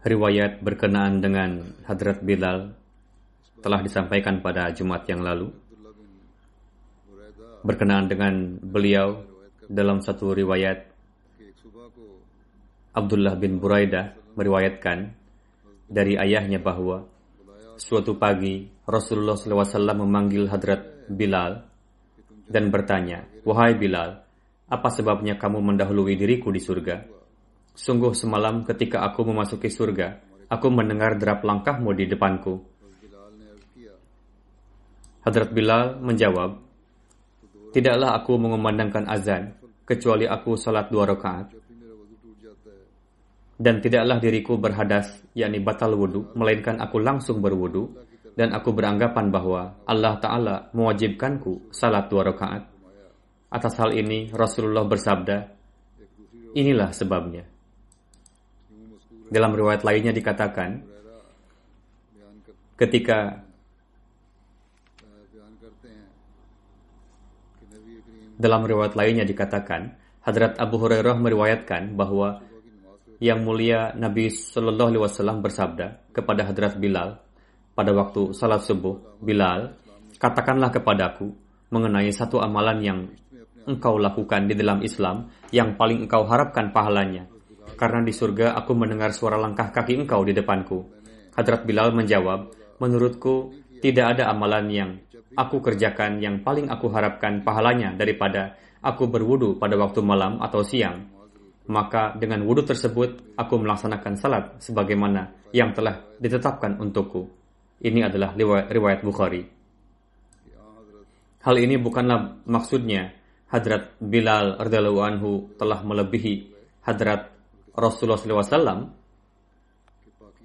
Riwayat berkenaan dengan Hadrat Bilal telah disampaikan pada Jumat yang lalu. Berkenaan dengan beliau dalam satu riwayat Abdullah bin Buraidah meriwayatkan dari ayahnya bahwa suatu pagi Rasulullah SAW memanggil Hadrat Bilal dan bertanya, Wahai Bilal, apa sebabnya kamu mendahului diriku di surga? Sungguh semalam ketika aku memasuki surga, aku mendengar derap langkahmu di depanku. Hadrat Bilal menjawab, Tidaklah aku mengumandangkan azan, kecuali aku salat dua rakaat. Dan tidaklah diriku berhadas, yakni batal wudhu, melainkan aku langsung berwudhu, dan aku beranggapan bahwa Allah Ta'ala mewajibkanku salat dua rakaat. Atas hal ini, Rasulullah bersabda, Inilah sebabnya. Dalam riwayat lainnya dikatakan, ketika dalam riwayat lainnya dikatakan, Hadrat Abu Hurairah meriwayatkan bahwa yang mulia Nabi Shallallahu Alaihi Wasallam bersabda kepada Hadrat Bilal pada waktu salat subuh, Bilal, katakanlah kepadaku mengenai satu amalan yang engkau lakukan di dalam Islam yang paling engkau harapkan pahalanya. Karena di surga aku mendengar suara langkah kaki engkau di depanku. Hadrat Bilal menjawab, menurutku tidak ada amalan yang aku kerjakan yang paling aku harapkan pahalanya daripada aku berwudu pada waktu malam atau siang. Maka dengan wudu tersebut aku melaksanakan salat sebagaimana yang telah ditetapkan untukku. Ini adalah riwayat Bukhari. Hal ini bukanlah maksudnya Hadrat Bilal radhiyallahu anhu telah melebihi Hadrat Rasulullah SAW,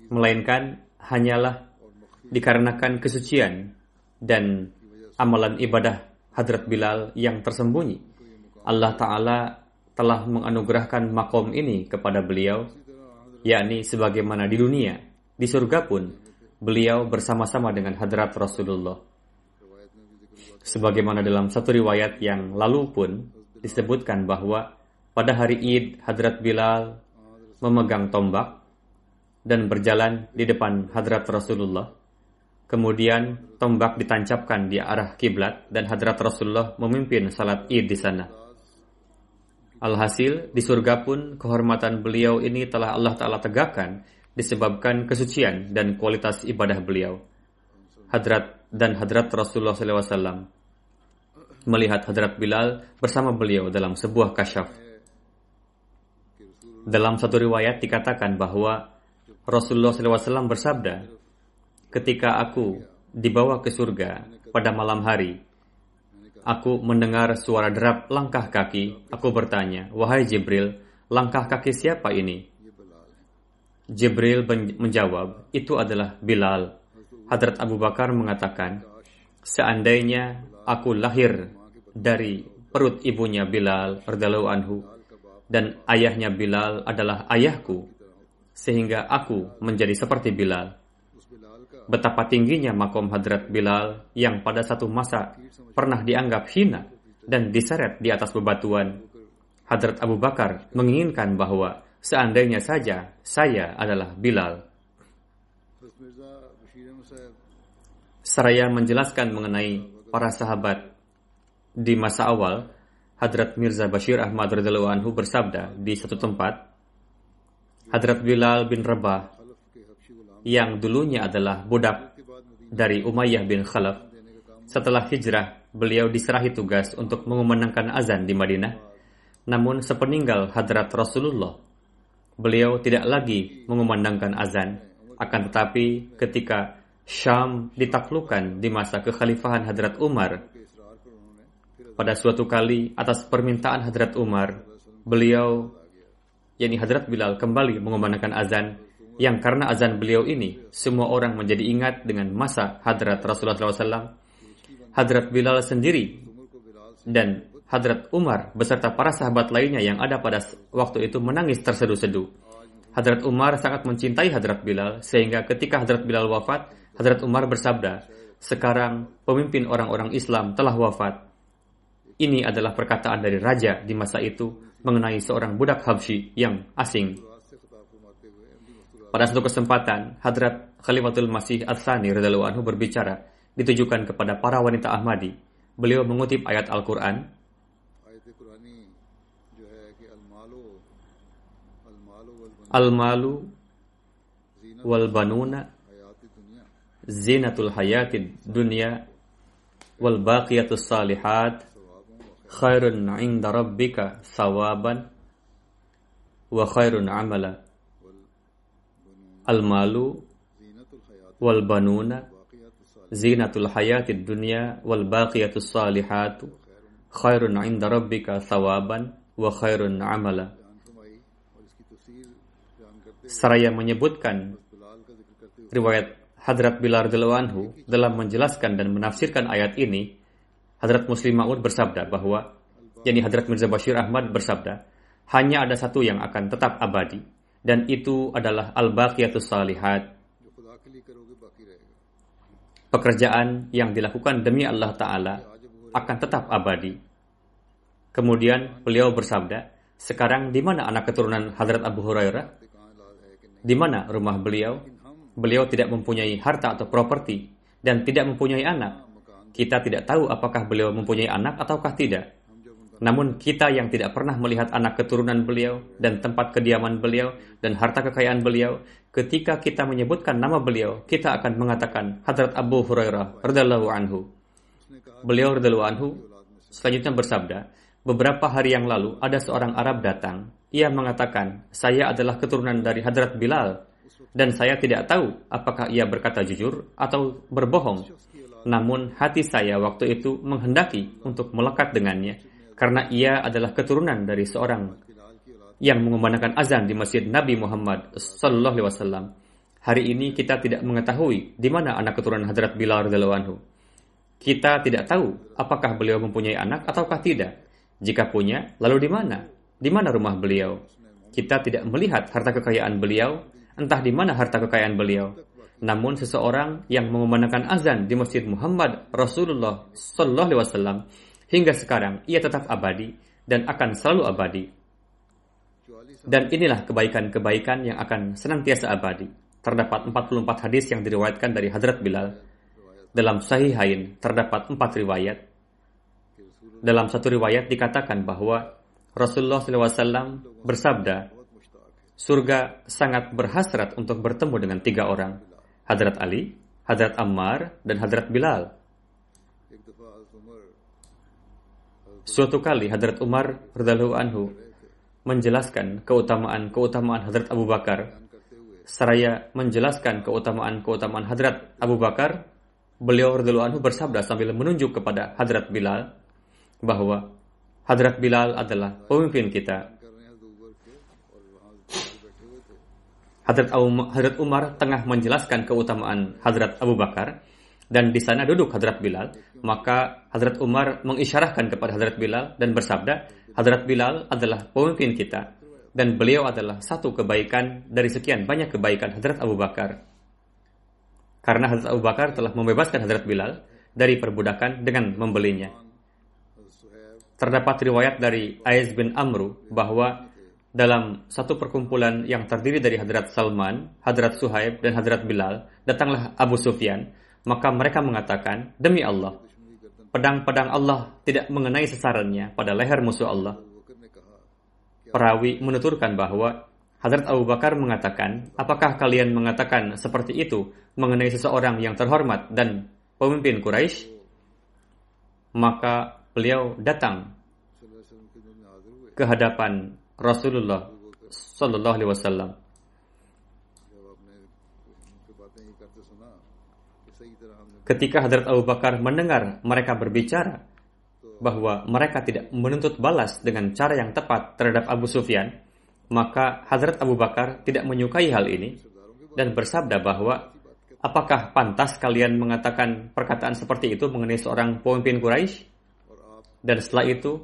melainkan hanyalah dikarenakan kesucian dan amalan ibadah Hadrat Bilal yang tersembunyi. Allah Ta'ala telah menganugerahkan makom ini kepada beliau, yakni sebagaimana di dunia, di surga pun, beliau bersama-sama dengan Hadrat Rasulullah. Sebagaimana dalam satu riwayat yang lalu pun disebutkan bahwa pada hari Id Hadrat Bilal memegang tombak dan berjalan di depan Hadrat Rasulullah. Kemudian tombak ditancapkan di arah kiblat dan Hadrat Rasulullah memimpin salat Id di sana. Alhasil, di surga pun kehormatan beliau ini telah Allah Ta'ala tegakkan disebabkan kesucian dan kualitas ibadah beliau. Hadrat dan Hadrat Rasulullah SAW melihat Hadrat Bilal bersama beliau dalam sebuah kasyaf. Dalam satu riwayat dikatakan bahwa Rasulullah SAW bersabda, ketika aku dibawa ke surga pada malam hari, aku mendengar suara derap langkah kaki. Aku bertanya, wahai Jibril, langkah kaki siapa ini? Jibril menjawab, itu adalah Bilal. Hadrat Abu Bakar mengatakan, seandainya aku lahir dari perut ibunya Bilal radhiyallahu anhu dan ayahnya Bilal adalah ayahku sehingga aku menjadi seperti Bilal. Betapa tingginya makom hadrat Bilal yang pada satu masa pernah dianggap hina dan diseret di atas bebatuan. Hadrat Abu Bakar menginginkan bahwa seandainya saja saya adalah Bilal. Seraya menjelaskan mengenai para sahabat di masa awal, Hadrat Mirza Bashir Ahmad radhiyallahu anhu bersabda di satu tempat, Hadrat Bilal bin Rabah yang dulunya adalah budak dari Umayyah bin Khalaf, setelah hijrah, beliau diserahi tugas untuk mengumandangkan azan di Madinah. Namun sepeninggal Hadrat Rasulullah, beliau tidak lagi mengumandangkan azan, akan tetapi ketika Syam ditaklukkan di masa kekhalifahan Hadrat Umar. Pada suatu kali atas permintaan Hadrat Umar, beliau yakni Hadrat Bilal kembali mengumandangkan azan yang karena azan beliau ini semua orang menjadi ingat dengan masa Hadrat Rasulullah SAW, Hadrat Bilal sendiri dan Hadrat Umar beserta para sahabat lainnya yang ada pada waktu itu menangis terseduh-seduh. Hadrat Umar sangat mencintai Hadrat Bilal sehingga ketika Hadrat Bilal wafat, Hadrat Umar bersabda, sekarang pemimpin orang-orang Islam telah wafat. Ini adalah perkataan dari raja di masa itu mengenai seorang budak Habsyi yang asing. Pada satu kesempatan, Hadrat Khalifatul Masih Al-Thani anhu berbicara ditujukan kepada para wanita Ahmadi. Beliau mengutip ayat Al-Qur'an Al-malu wal banuna zinatul hayatid dunya wal baqiyatus salihat khairun 'inda rabbika sawaban wa khairun 'amala. Al malu wal banuna zinatul hayatid dunya wal baqiyatus salihat khairun 'inda rabbika sawaban wa khairun 'amala. Seraya menyebutkan riwayat Hadrat Bilar Delawanhu dalam menjelaskan dan menafsirkan ayat ini, Hadrat Muslim Ma'ud bersabda bahwa, yakni Hadrat Mirza Bashir Ahmad bersabda, hanya ada satu yang akan tetap abadi, dan itu adalah Al-Baqiyatul salihat. Pekerjaan yang dilakukan demi Allah Ta'ala akan tetap abadi. Kemudian beliau bersabda, sekarang di mana anak keturunan Hadrat Abu Hurairah? Di mana rumah beliau? beliau tidak mempunyai harta atau properti dan tidak mempunyai anak. Kita tidak tahu apakah beliau mempunyai anak ataukah tidak. Namun kita yang tidak pernah melihat anak keturunan beliau dan tempat kediaman beliau dan harta kekayaan beliau, ketika kita menyebutkan nama beliau, kita akan mengatakan Hadrat Abu Hurairah radhiallahu anhu. Beliau radhiallahu anhu selanjutnya bersabda, beberapa hari yang lalu ada seorang Arab datang. Ia mengatakan, saya adalah keturunan dari Hadrat Bilal dan saya tidak tahu apakah ia berkata jujur atau berbohong. Namun hati saya waktu itu menghendaki untuk melekat dengannya karena ia adalah keturunan dari seorang yang mengumandangkan azan di Masjid Nabi Muhammad sallallahu alaihi wasallam. Hari ini kita tidak mengetahui di mana anak keturunan Hadrat Bilal Radhiallahu anhu. Kita tidak tahu apakah beliau mempunyai anak ataukah tidak. Jika punya, lalu di mana? Di mana rumah beliau? Kita tidak melihat harta kekayaan beliau entah di mana harta kekayaan beliau. Namun seseorang yang mengumandangkan azan di Masjid Muhammad Rasulullah Sallallahu Alaihi Wasallam hingga sekarang ia tetap abadi dan akan selalu abadi. Dan inilah kebaikan-kebaikan yang akan senantiasa abadi. Terdapat 44 hadis yang diriwayatkan dari Hadrat Bilal. Dalam Sahihain terdapat empat riwayat. Dalam satu riwayat dikatakan bahwa Rasulullah SAW bersabda, surga sangat berhasrat untuk bertemu dengan tiga orang, Hadrat Ali, Hadrat Ammar, dan Hadrat Bilal. Suatu kali Hadrat Umar radhiyallahu anhu menjelaskan keutamaan-keutamaan Hadrat Abu Bakar. Seraya menjelaskan keutamaan-keutamaan Hadrat Abu Bakar, beliau radhiyallahu anhu bersabda sambil menunjuk kepada Hadrat Bilal bahwa Hadrat Bilal adalah pemimpin kita Hadrat, Hadrat Umar tengah menjelaskan keutamaan Hadrat Abu Bakar dan di sana duduk Hadrat Bilal, maka Hadrat Umar mengisyarahkan kepada Hadrat Bilal dan bersabda, Hadrat Bilal adalah pemimpin kita dan beliau adalah satu kebaikan dari sekian banyak kebaikan Hadrat Abu Bakar. Karena Hadrat Abu Bakar telah membebaskan Hadrat Bilal dari perbudakan dengan membelinya. Terdapat riwayat dari Aiz bin Amru bahwa dalam satu perkumpulan yang terdiri dari Hadrat Salman, Hadrat Suhaib, dan Hadrat Bilal, datanglah Abu Sufyan, maka mereka mengatakan, Demi Allah, pedang-pedang Allah tidak mengenai sasarannya pada leher musuh Allah. Perawi menuturkan bahwa Hadrat Abu Bakar mengatakan, apakah kalian mengatakan seperti itu mengenai seseorang yang terhormat dan pemimpin Quraisy? Maka beliau datang ke hadapan Rasulullah sallallahu alaihi wasallam. Ketika Hadrat Abu Bakar mendengar mereka berbicara bahwa mereka tidak menuntut balas dengan cara yang tepat terhadap Abu Sufyan, maka Hadrat Abu Bakar tidak menyukai hal ini dan bersabda bahwa apakah pantas kalian mengatakan perkataan seperti itu mengenai seorang pemimpin Quraisy? Dan setelah itu,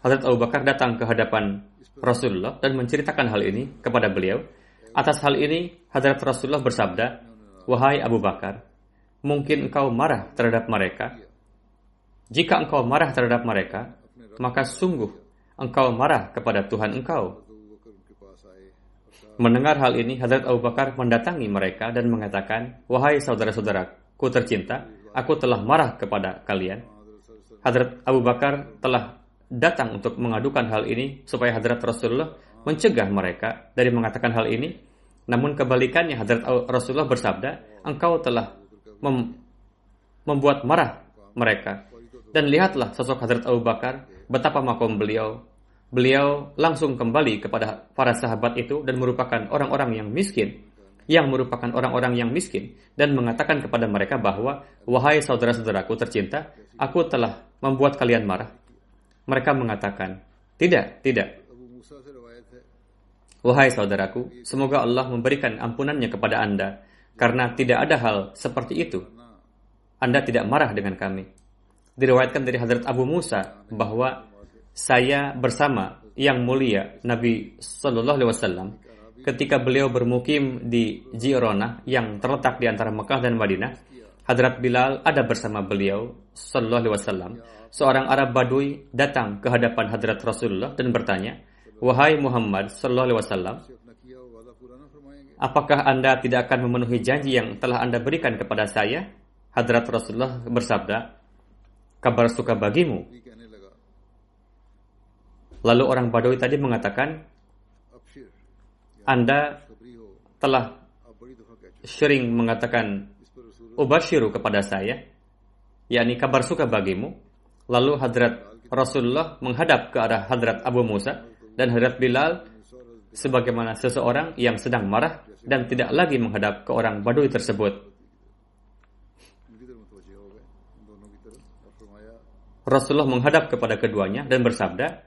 hadrat Abu Bakar datang ke hadapan Rasulullah dan menceritakan hal ini kepada beliau. Atas hal ini, Hadrat Rasulullah bersabda, Wahai Abu Bakar, mungkin engkau marah terhadap mereka. Jika engkau marah terhadap mereka, maka sungguh engkau marah kepada Tuhan engkau. Mendengar hal ini, Hadrat Abu Bakar mendatangi mereka dan mengatakan, Wahai saudara saudara ku tercinta, aku telah marah kepada kalian. Hadrat Abu Bakar telah datang untuk mengadukan hal ini supaya Hadrat Rasulullah mencegah mereka dari mengatakan hal ini. Namun kebalikannya Hadrat Rasulullah bersabda, engkau telah mem- membuat marah mereka. Dan lihatlah sosok Hadrat Abu Bakar, betapa makom beliau. Beliau langsung kembali kepada para sahabat itu dan merupakan orang-orang yang miskin, yang merupakan orang-orang yang miskin, dan mengatakan kepada mereka bahwa, Wahai saudara-saudaraku tercinta, aku telah membuat kalian marah. Mereka mengatakan, tidak, tidak. Wahai saudaraku, semoga Allah memberikan ampunannya kepada Anda, karena tidak ada hal seperti itu. Anda tidak marah dengan kami. Diriwayatkan dari Hadrat Abu Musa bahwa saya bersama yang mulia Nabi Shallallahu Alaihi Wasallam ketika beliau bermukim di Jirona yang terletak di antara Mekah dan Madinah, Hadrat Bilal ada bersama beliau Shallallahu Alaihi Wasallam seorang Arab Badui datang ke hadapan Hadrat Rasulullah dan bertanya, Wahai Muhammad Sallallahu Alaihi Wasallam, apakah Anda tidak akan memenuhi janji yang telah Anda berikan kepada saya? Hadrat Rasulullah bersabda, kabar suka bagimu. Lalu orang Badui tadi mengatakan, Anda telah sering mengatakan ubashiru kepada saya, yakni kabar suka bagimu. Lalu Hadrat Rasulullah menghadap ke arah Hadrat Abu Musa dan Hadrat Bilal sebagaimana seseorang yang sedang marah dan tidak lagi menghadap ke orang Badui tersebut. Rasulullah menghadap kepada keduanya dan bersabda,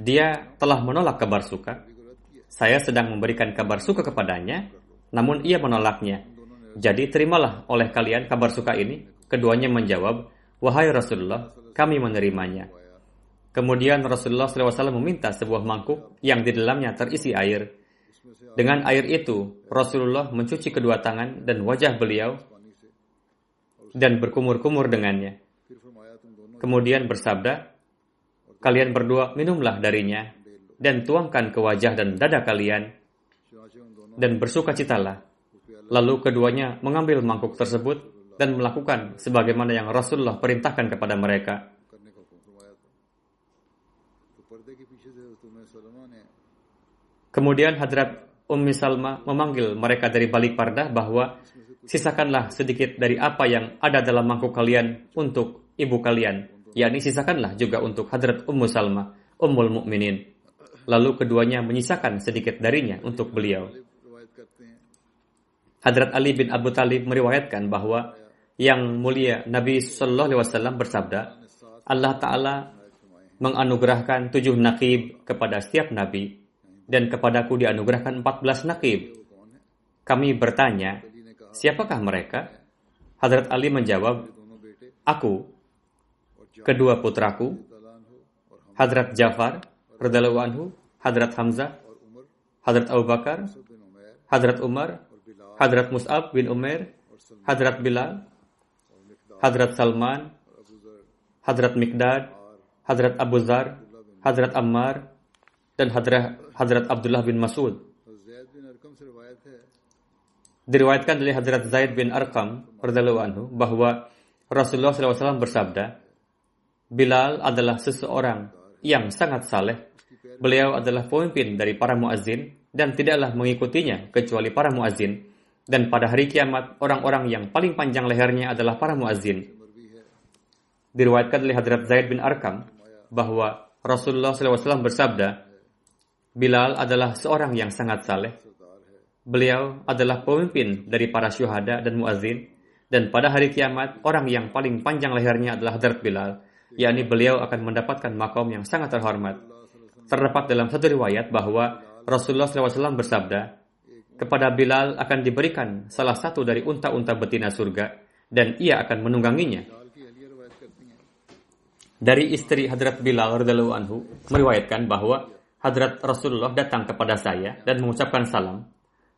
"Dia telah menolak kabar suka. Saya sedang memberikan kabar suka kepadanya, namun ia menolaknya. Jadi terimalah oleh kalian kabar suka ini." Keduanya menjawab, Wahai Rasulullah, kami menerimanya. Kemudian Rasulullah SAW meminta sebuah mangkuk yang di dalamnya terisi air. Dengan air itu, Rasulullah mencuci kedua tangan dan wajah beliau dan berkumur-kumur dengannya. Kemudian bersabda, Kalian berdua minumlah darinya dan tuangkan ke wajah dan dada kalian dan bersukacitalah. Lalu keduanya mengambil mangkuk tersebut dan melakukan sebagaimana yang Rasulullah perintahkan kepada mereka. Kemudian Hadrat Ummi Salma memanggil mereka dari balik parda bahwa sisakanlah sedikit dari apa yang ada dalam mangkuk kalian untuk ibu kalian, yakni sisakanlah juga untuk Hadrat Ummu Salma, Ummul Mukminin. Lalu keduanya menyisakan sedikit darinya untuk beliau. Hadrat Ali bin Abu Talib meriwayatkan bahwa yang mulia Nabi Sallallahu Alaihi Wasallam bersabda, Allah Taala menganugerahkan tujuh nakib kepada setiap nabi dan kepadaku dianugerahkan 14 nakib. Kami bertanya, siapakah mereka? Hadrat Ali menjawab, aku, kedua putraku, Hadrat Jafar, Radhalu Anhu, Hadrat Hamzah, Hadrat Abu Bakar, Hadrat Umar, Hadrat Mus'ab bin Umair, Hadrat Bilal, Hadrat Salman, Hadrat Mikdad, Hadrat Abu Zar, Hadrat Ammar, dan Hadrat, Hadrat Abdullah bin Masud. Diriwayatkan oleh Hadrat Zaid bin Arqam anhu bahwa Rasulullah SAW bersabda, Bilal adalah seseorang yang sangat saleh. Beliau adalah pemimpin dari para muazzin dan tidaklah mengikutinya kecuali para muazzin. Dan pada hari kiamat, orang-orang yang paling panjang lehernya adalah para muazzin. Diriwayatkan oleh Hadrat Zaid bin Arqam bahwa Rasulullah SAW bersabda, Bilal adalah seorang yang sangat saleh. Beliau adalah pemimpin dari para syuhada dan muazzin. Dan pada hari kiamat, orang yang paling panjang lehernya adalah Hadrat Bilal, yakni beliau akan mendapatkan makom yang sangat terhormat. Terdapat dalam satu riwayat bahwa Rasulullah SAW bersabda, kepada Bilal akan diberikan salah satu dari unta-unta betina surga dan ia akan menungganginya. Dari istri Hadrat Bilal radhiyallahu anhu meriwayatkan bahwa Hadrat Rasulullah datang kepada saya dan mengucapkan salam.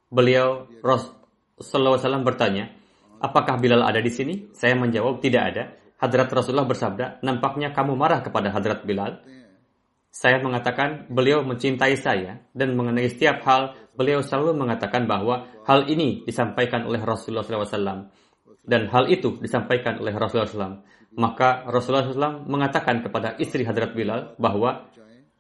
Beliau Rasulullah SAW bertanya, apakah Bilal ada di sini? Saya menjawab, tidak ada. Hadrat Rasulullah bersabda, nampaknya kamu marah kepada Hadrat Bilal. Saya mengatakan, beliau mencintai saya dan mengenai setiap hal beliau selalu mengatakan bahwa hal ini disampaikan oleh Rasulullah SAW dan hal itu disampaikan oleh Rasulullah SAW. Maka Rasulullah SAW mengatakan kepada istri Hadrat Bilal bahwa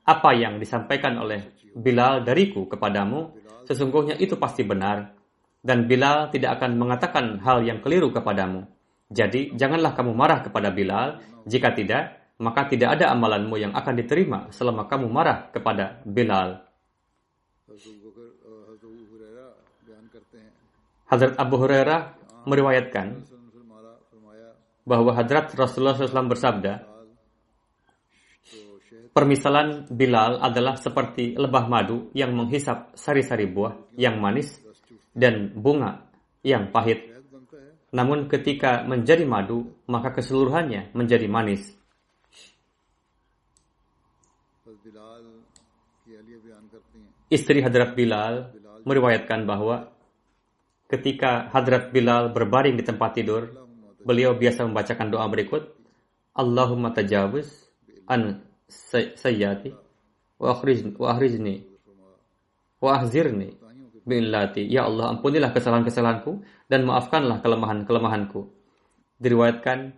apa yang disampaikan oleh Bilal dariku kepadamu sesungguhnya itu pasti benar dan Bilal tidak akan mengatakan hal yang keliru kepadamu. Jadi janganlah kamu marah kepada Bilal jika tidak maka tidak ada amalanmu yang akan diterima selama kamu marah kepada Bilal. Hadrat Abu Hurairah meriwayatkan bahwa Hadrat Rasulullah SAW bersabda, permisalan Bilal adalah seperti lebah madu yang menghisap sari-sari buah yang manis dan bunga yang pahit. Namun ketika menjadi madu, maka keseluruhannya menjadi manis. Istri Hadrat Bilal meriwayatkan bahwa Ketika Hadrat Bilal berbaring di tempat tidur, beliau biasa membacakan doa berikut. Allahumma tajawuz an sayyati wa akhrizni wa ahrizni wa ahzirni lati, Ya Allah, ampunilah kesalahan-kesalahanku dan maafkanlah kelemahan-kelemahanku. Diriwayatkan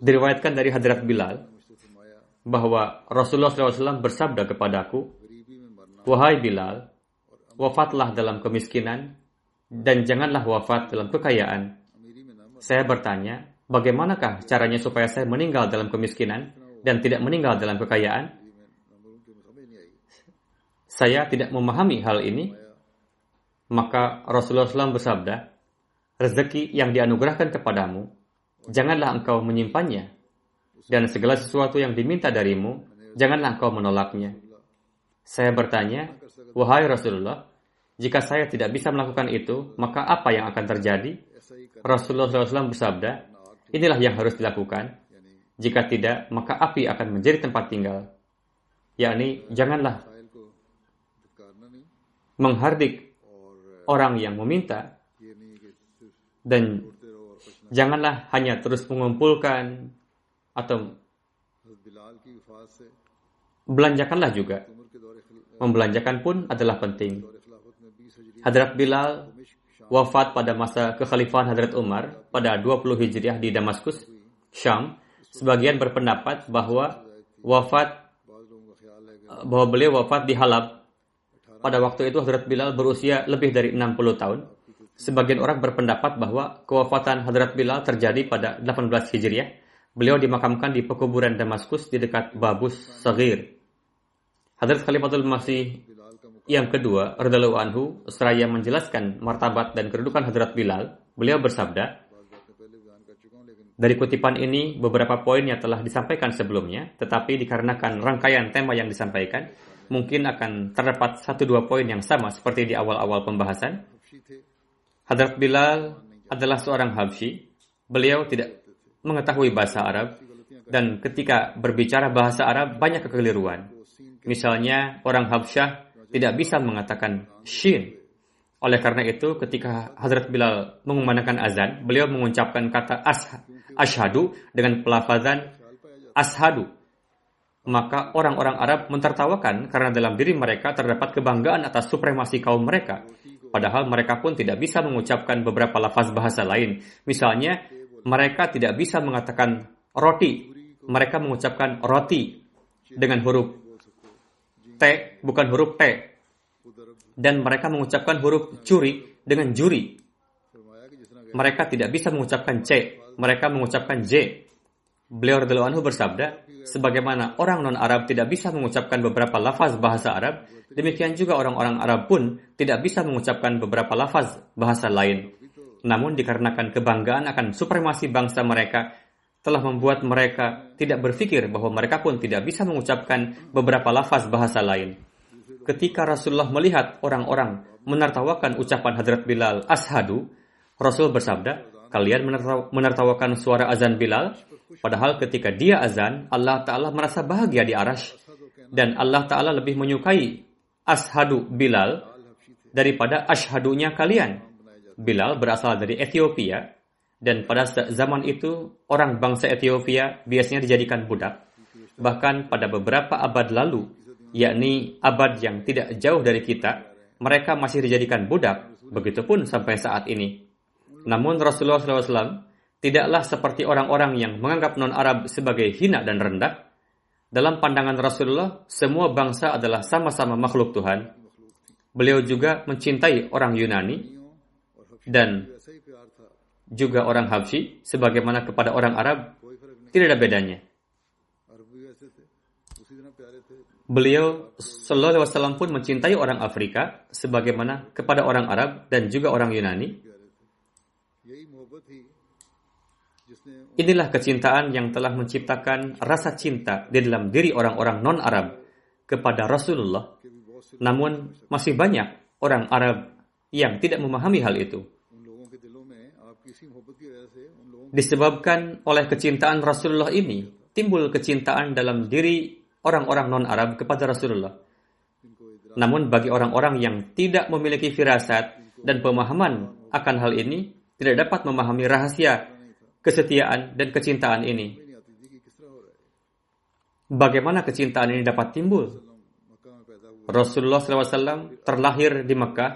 diriwayatkan dari Hadrat Bilal bahwa Rasulullah SAW bersabda kepadaku, Wahai Bilal, wafatlah dalam kemiskinan, dan janganlah wafat dalam kekayaan. Saya bertanya, bagaimanakah caranya supaya saya meninggal dalam kemiskinan dan tidak meninggal dalam kekayaan? Saya tidak memahami hal ini. Maka Rasulullah SAW bersabda, Rezeki yang dianugerahkan kepadamu, janganlah engkau menyimpannya. Dan segala sesuatu yang diminta darimu, janganlah engkau menolaknya. Saya bertanya, Wahai Rasulullah, jika saya tidak bisa melakukan itu, maka apa yang akan terjadi? Rasulullah SAW bersabda, inilah yang harus dilakukan. Jika tidak, maka api akan menjadi tempat tinggal. Yakni, janganlah menghardik orang yang meminta dan janganlah hanya terus mengumpulkan atau belanjakanlah juga membelanjakan pun adalah penting. Hadrat Bilal wafat pada masa kekhalifahan Hadrat Umar pada 20 Hijriah di Damaskus, Syam. Sebagian berpendapat bahwa wafat bahwa beliau wafat di Halab. Pada waktu itu Hadrat Bilal berusia lebih dari 60 tahun. Sebagian orang berpendapat bahwa kewafatan Hadrat Bilal terjadi pada 18 Hijriah. Beliau dimakamkan di pekuburan Damaskus di dekat Babus Sagir. Hadrat Khalifatul Masih yang kedua, Radhalu Anhu, seraya menjelaskan martabat dan kedudukan Hadrat Bilal, beliau bersabda, dari kutipan ini, beberapa poin yang telah disampaikan sebelumnya, tetapi dikarenakan rangkaian tema yang disampaikan, mungkin akan terdapat satu dua poin yang sama seperti di awal-awal pembahasan. Hadrat Bilal adalah seorang Habsyi. Beliau tidak mengetahui bahasa Arab, dan ketika berbicara bahasa Arab, banyak kekeliruan. Misalnya orang Habsyah tidak bisa mengatakan shin. Oleh karena itu ketika Hadrat Bilal mengumandangkan azan, beliau mengucapkan kata as ashadu dengan pelafazan ashadu. Maka orang-orang Arab mentertawakan karena dalam diri mereka terdapat kebanggaan atas supremasi kaum mereka. Padahal mereka pun tidak bisa mengucapkan beberapa lafaz bahasa lain. Misalnya, mereka tidak bisa mengatakan roti. Mereka mengucapkan roti dengan huruf T, bukan huruf T. Dan mereka mengucapkan huruf curi dengan juri. Mereka tidak bisa mengucapkan C. Mereka mengucapkan J. Beliau radhiyallahu anhu bersabda, sebagaimana orang non-Arab tidak bisa mengucapkan beberapa lafaz bahasa Arab, demikian juga orang-orang Arab pun tidak bisa mengucapkan beberapa lafaz bahasa lain. Namun dikarenakan kebanggaan akan supremasi bangsa mereka telah membuat mereka tidak berpikir bahwa mereka pun tidak bisa mengucapkan beberapa lafaz bahasa lain. Ketika Rasulullah melihat orang-orang menertawakan ucapan Hadrat Bilal ashadu, Rasul bersabda, kalian menertawakan suara azan Bilal, padahal ketika dia azan, Allah Ta'ala merasa bahagia di arash, dan Allah Ta'ala lebih menyukai ashadu Bilal daripada ashhadunya kalian. Bilal berasal dari Ethiopia dan pada zaman itu orang bangsa Ethiopia biasanya dijadikan budak. Bahkan pada beberapa abad lalu, yakni abad yang tidak jauh dari kita, mereka masih dijadikan budak, begitupun sampai saat ini. Namun Rasulullah SAW tidaklah seperti orang-orang yang menganggap non-Arab sebagai hina dan rendah. Dalam pandangan Rasulullah, semua bangsa adalah sama-sama makhluk Tuhan. Beliau juga mencintai orang Yunani dan juga orang Habsyi sebagaimana kepada orang Arab tidak ada bedanya. Beliau Sallallahu Alaihi Wasallam pun mencintai orang Afrika sebagaimana kepada orang Arab dan juga orang Yunani. Inilah kecintaan yang telah menciptakan rasa cinta di dalam diri orang-orang non-Arab kepada Rasulullah. Namun masih banyak orang Arab yang tidak memahami hal itu. Disebabkan oleh kecintaan Rasulullah ini, timbul kecintaan dalam diri orang-orang non-Arab kepada Rasulullah. Namun bagi orang-orang yang tidak memiliki firasat dan pemahaman akan hal ini, tidak dapat memahami rahasia kesetiaan dan kecintaan ini. Bagaimana kecintaan ini dapat timbul? Rasulullah SAW terlahir di Mekah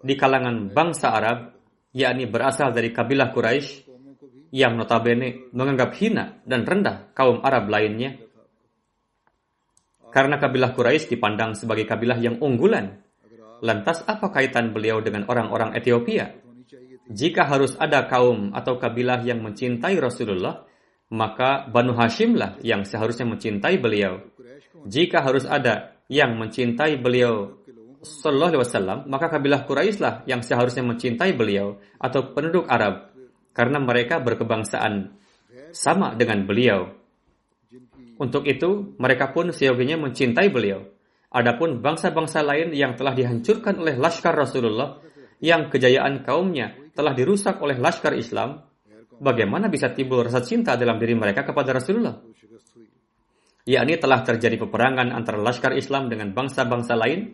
di kalangan bangsa Arab yakni berasal dari kabilah Quraisy yang notabene menganggap hina dan rendah kaum Arab lainnya. Karena kabilah Quraisy dipandang sebagai kabilah yang unggulan. Lantas apa kaitan beliau dengan orang-orang Ethiopia? Jika harus ada kaum atau kabilah yang mencintai Rasulullah, maka Banu Hashim lah yang seharusnya mencintai beliau. Jika harus ada yang mencintai beliau Sallallahu Alaihi Wasallam, maka kabilah Quraisy lah yang seharusnya mencintai beliau atau penduduk Arab karena mereka berkebangsaan sama dengan beliau. Untuk itu, mereka pun seyoginya mencintai beliau. Adapun bangsa-bangsa lain yang telah dihancurkan oleh laskar Rasulullah, yang kejayaan kaumnya telah dirusak oleh laskar Islam, bagaimana bisa timbul rasa cinta dalam diri mereka kepada Rasulullah? Yakni telah terjadi peperangan antara laskar Islam dengan bangsa-bangsa lain,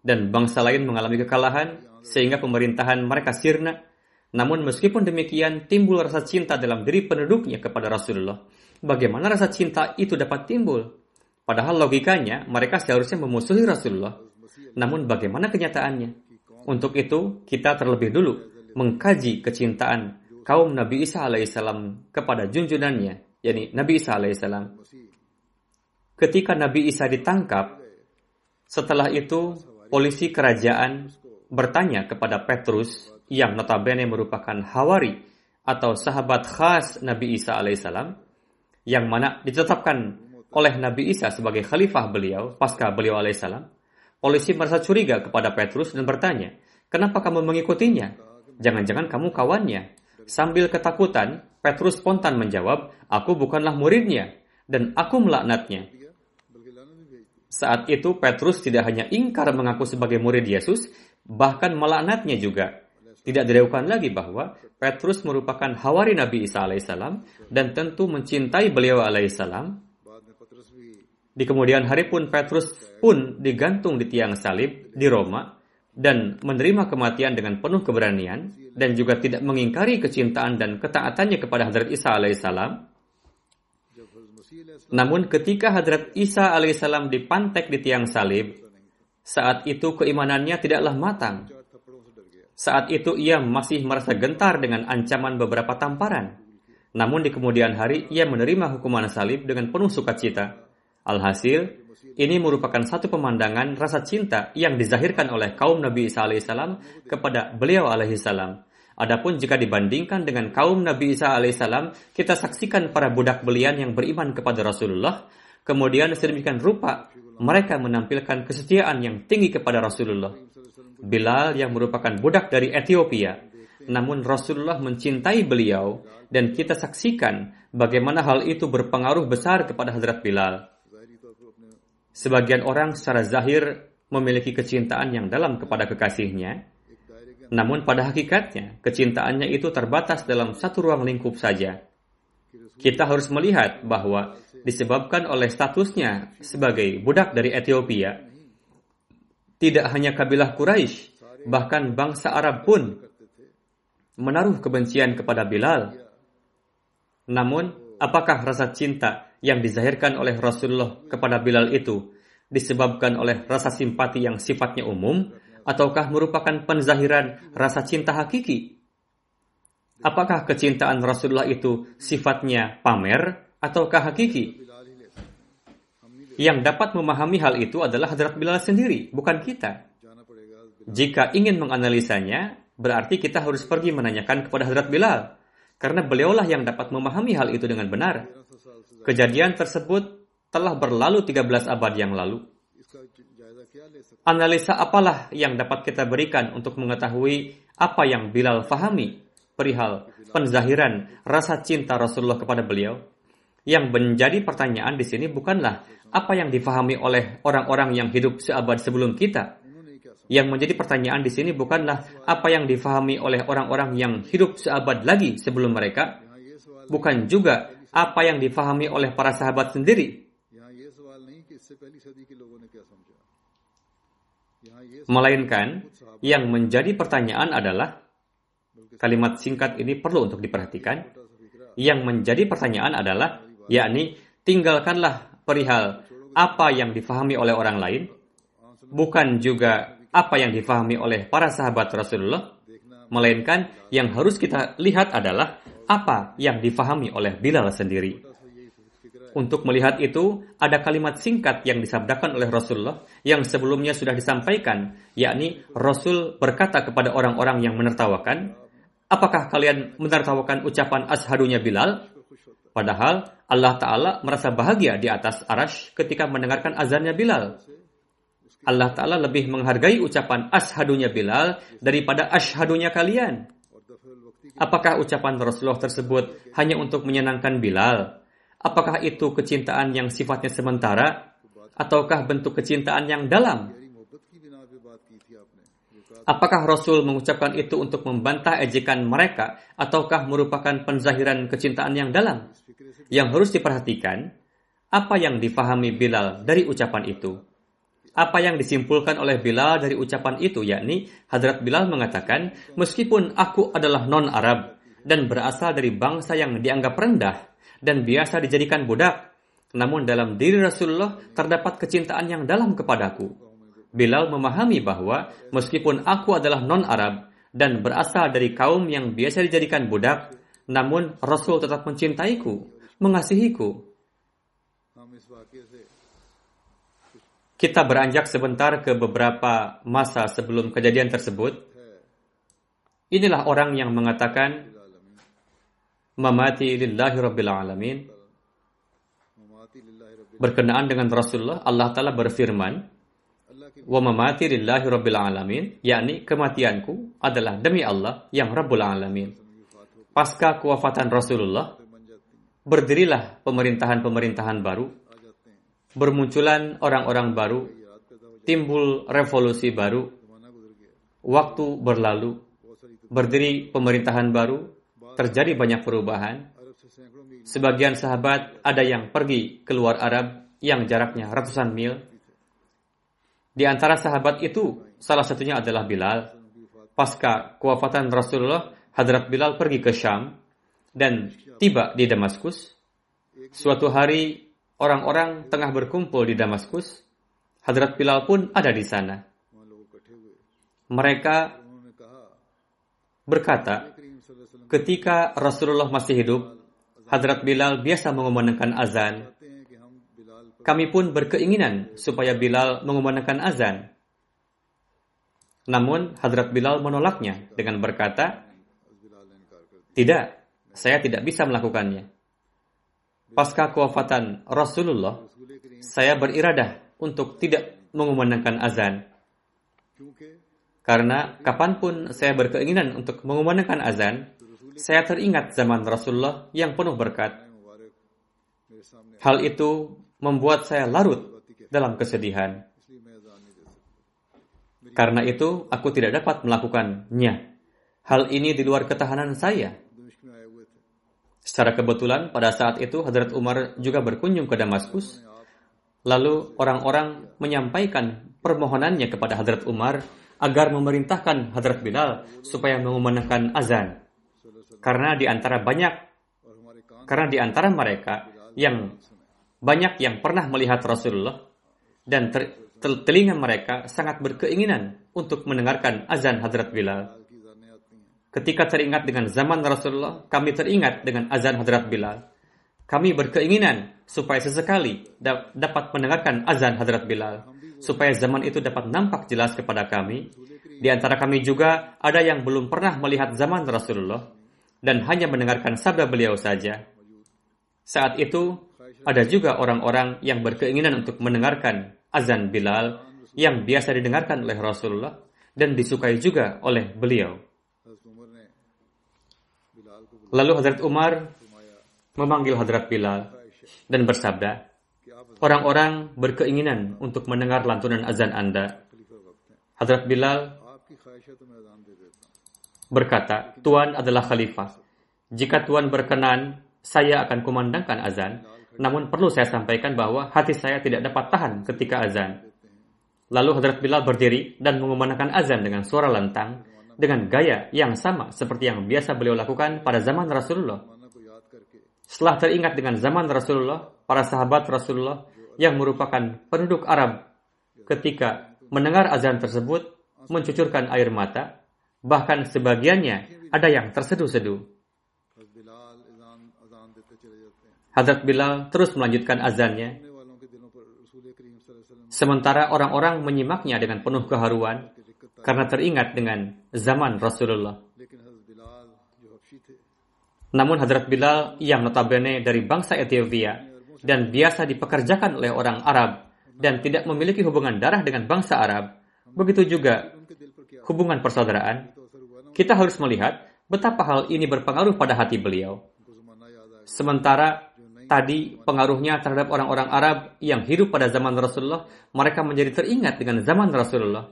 dan bangsa lain mengalami kekalahan sehingga pemerintahan mereka sirna. Namun meskipun demikian timbul rasa cinta dalam diri penduduknya kepada Rasulullah. Bagaimana rasa cinta itu dapat timbul? Padahal logikanya mereka seharusnya memusuhi Rasulullah. Namun bagaimana kenyataannya? Untuk itu kita terlebih dulu mengkaji kecintaan kaum Nabi Isa alaihissalam kepada junjunannya, yakni Nabi Isa alaihissalam. Ketika Nabi Isa ditangkap, setelah itu polisi kerajaan bertanya kepada Petrus yang notabene merupakan hawari atau sahabat khas Nabi Isa alaihissalam yang mana ditetapkan oleh Nabi Isa sebagai khalifah beliau pasca beliau alaihissalam. Polisi merasa curiga kepada Petrus dan bertanya, kenapa kamu mengikutinya? Jangan-jangan kamu kawannya. Sambil ketakutan, Petrus spontan menjawab, aku bukanlah muridnya dan aku melaknatnya. Saat itu Petrus tidak hanya ingkar mengaku sebagai murid Yesus, bahkan melaknatnya juga. Tidak diragukan lagi bahwa Petrus merupakan hawari Nabi Isa alaihissalam dan tentu mencintai beliau alaihissalam. Di kemudian hari pun Petrus pun digantung di tiang salib di Roma dan menerima kematian dengan penuh keberanian dan juga tidak mengingkari kecintaan dan ketaatannya kepada Hadrat Isa alaihissalam. Namun ketika Hadrat Isa alaihissalam dipantek di tiang salib, saat itu keimanannya tidaklah matang. Saat itu ia masih merasa gentar dengan ancaman beberapa tamparan. Namun di kemudian hari ia menerima hukuman salib dengan penuh sukacita. Alhasil, ini merupakan satu pemandangan rasa cinta yang dizahirkan oleh kaum Nabi Isa alaihissalam kepada beliau alaihissalam. Adapun jika dibandingkan dengan kaum Nabi Isa alaihissalam, kita saksikan para budak belian yang beriman kepada Rasulullah, kemudian sedemikian rupa mereka menampilkan kesetiaan yang tinggi kepada Rasulullah. Bilal yang merupakan budak dari Ethiopia, namun Rasulullah mencintai beliau dan kita saksikan bagaimana hal itu berpengaruh besar kepada Hadrat Bilal. Sebagian orang secara zahir memiliki kecintaan yang dalam kepada kekasihnya, namun pada hakikatnya kecintaannya itu terbatas dalam satu ruang lingkup saja. Kita harus melihat bahwa disebabkan oleh statusnya sebagai budak dari Ethiopia, tidak hanya kabilah Quraisy, bahkan bangsa Arab pun menaruh kebencian kepada Bilal. Namun, apakah rasa cinta yang dizahirkan oleh Rasulullah kepada Bilal itu disebabkan oleh rasa simpati yang sifatnya umum, ataukah merupakan penzahiran rasa cinta hakiki? Apakah kecintaan Rasulullah itu sifatnya pamer ataukah hakiki? Yang dapat memahami hal itu adalah Hadrat Bilal sendiri, bukan kita. Jika ingin menganalisanya, berarti kita harus pergi menanyakan kepada Hadrat Bilal, karena beliaulah yang dapat memahami hal itu dengan benar. Kejadian tersebut telah berlalu 13 abad yang lalu. Analisa apalah yang dapat kita berikan untuk mengetahui apa yang Bilal fahami perihal penzahiran rasa cinta Rasulullah kepada beliau? Yang menjadi pertanyaan di sini bukanlah apa yang difahami oleh orang-orang yang hidup seabad sebelum kita. Yang menjadi pertanyaan di sini bukanlah apa yang difahami oleh orang-orang yang hidup seabad lagi sebelum mereka. Bukan juga apa yang difahami oleh para sahabat sendiri. Melainkan, yang menjadi pertanyaan adalah, kalimat singkat ini perlu untuk diperhatikan, yang menjadi pertanyaan adalah, yakni tinggalkanlah perihal apa yang difahami oleh orang lain, bukan juga apa yang difahami oleh para sahabat Rasulullah, melainkan yang harus kita lihat adalah apa yang difahami oleh Bilal sendiri. Untuk melihat itu, ada kalimat singkat yang disabdakan oleh Rasulullah yang sebelumnya sudah disampaikan, yakni Rasul berkata kepada orang-orang yang menertawakan, apakah kalian menertawakan ucapan ashadunya Bilal? Padahal Allah Ta'ala merasa bahagia di atas arash ketika mendengarkan azannya Bilal. Allah Ta'ala lebih menghargai ucapan ashadunya Bilal daripada ashadunya kalian. Apakah ucapan Rasulullah tersebut hanya untuk menyenangkan Bilal Apakah itu kecintaan yang sifatnya sementara ataukah bentuk kecintaan yang dalam? Apakah Rasul mengucapkan itu untuk membantah ejekan mereka ataukah merupakan penzahiran kecintaan yang dalam? Yang harus diperhatikan, apa yang difahami Bilal dari ucapan itu? Apa yang disimpulkan oleh Bilal dari ucapan itu yakni Hadrat Bilal mengatakan, meskipun aku adalah non-Arab dan berasal dari bangsa yang dianggap rendah, dan biasa dijadikan budak. Namun dalam diri Rasulullah terdapat kecintaan yang dalam kepadaku. Bilal memahami bahwa meskipun aku adalah non-Arab dan berasal dari kaum yang biasa dijadikan budak, namun Rasul tetap mencintaiku, mengasihiku. Kita beranjak sebentar ke beberapa masa sebelum kejadian tersebut. Inilah orang yang mengatakan, mamati lillahi rabbil alamin. Berkenaan dengan Rasulullah Allah taala berfirman wa mamati lillahi rabbil alamin yakni kematianku adalah demi Allah yang rabbul alamin. Pasca kewafatan Rasulullah berdirilah pemerintahan-pemerintahan baru bermunculan orang-orang baru timbul revolusi baru. Waktu berlalu berdiri pemerintahan baru terjadi banyak perubahan. Sebagian sahabat ada yang pergi keluar Arab yang jaraknya ratusan mil. Di antara sahabat itu, salah satunya adalah Bilal. Pasca kewafatan Rasulullah, Hadrat Bilal pergi ke Syam dan tiba di Damaskus. Suatu hari, orang-orang tengah berkumpul di Damaskus. Hadrat Bilal pun ada di sana. Mereka berkata, Ketika Rasulullah masih hidup, Hadrat Bilal biasa mengumandangkan azan. Kami pun berkeinginan supaya Bilal mengumandangkan azan. Namun, Hadrat Bilal menolaknya dengan berkata, Tidak, saya tidak bisa melakukannya. Pasca kewafatan Rasulullah, saya beriradah untuk tidak mengumandangkan azan. Karena kapan pun saya berkeinginan untuk mengumandangkan azan, saya teringat zaman Rasulullah yang penuh berkat. Hal itu membuat saya larut dalam kesedihan. Karena itu, aku tidak dapat melakukannya. Hal ini di luar ketahanan saya. Secara kebetulan, pada saat itu Hadrat Umar juga berkunjung ke Damaskus. Lalu orang-orang menyampaikan permohonannya kepada Hadrat Umar agar memerintahkan Hadrat Bilal supaya mengumandangkan azan. Karena di antara banyak karena di antara mereka yang banyak yang pernah melihat Rasulullah dan ter, ter, telinga mereka sangat berkeinginan untuk mendengarkan azan Hadrat Bilal. Ketika teringat dengan zaman Rasulullah, kami teringat dengan azan Hadrat Bilal. Kami berkeinginan supaya sesekali da dapat mendengarkan azan Hadrat Bilal, supaya zaman itu dapat nampak jelas kepada kami. Di antara kami juga ada yang belum pernah melihat zaman Rasulullah, dan hanya mendengarkan sabda beliau saja. Saat itu, ada juga orang-orang yang berkeinginan untuk mendengarkan azan Bilal yang biasa didengarkan oleh Rasulullah dan disukai juga oleh beliau. Lalu Hazrat Umar memanggil Hazrat Bilal dan bersabda, Orang-orang berkeinginan untuk mendengar lantunan azan Anda. Hazrat Bilal berkata, Tuan adalah khalifah. Jika Tuan berkenan, saya akan kumandangkan azan. Namun perlu saya sampaikan bahwa hati saya tidak dapat tahan ketika azan. Lalu Hadrat Bilal berdiri dan mengumandangkan azan dengan suara lantang dengan gaya yang sama seperti yang biasa beliau lakukan pada zaman Rasulullah. Setelah teringat dengan zaman Rasulullah, para sahabat Rasulullah yang merupakan penduduk Arab ketika mendengar azan tersebut mencucurkan air mata bahkan sebagiannya ada yang terseduh-seduh. Hadrat Bilal terus melanjutkan azannya. Sementara orang-orang menyimaknya dengan penuh keharuan karena teringat dengan zaman Rasulullah. Namun Hadrat Bilal yang notabene dari bangsa Ethiopia dan biasa dipekerjakan oleh orang Arab dan tidak memiliki hubungan darah dengan bangsa Arab, begitu juga hubungan persaudaraan, kita harus melihat betapa hal ini berpengaruh pada hati beliau. Sementara tadi pengaruhnya terhadap orang-orang Arab yang hidup pada zaman Rasulullah, mereka menjadi teringat dengan zaman Rasulullah.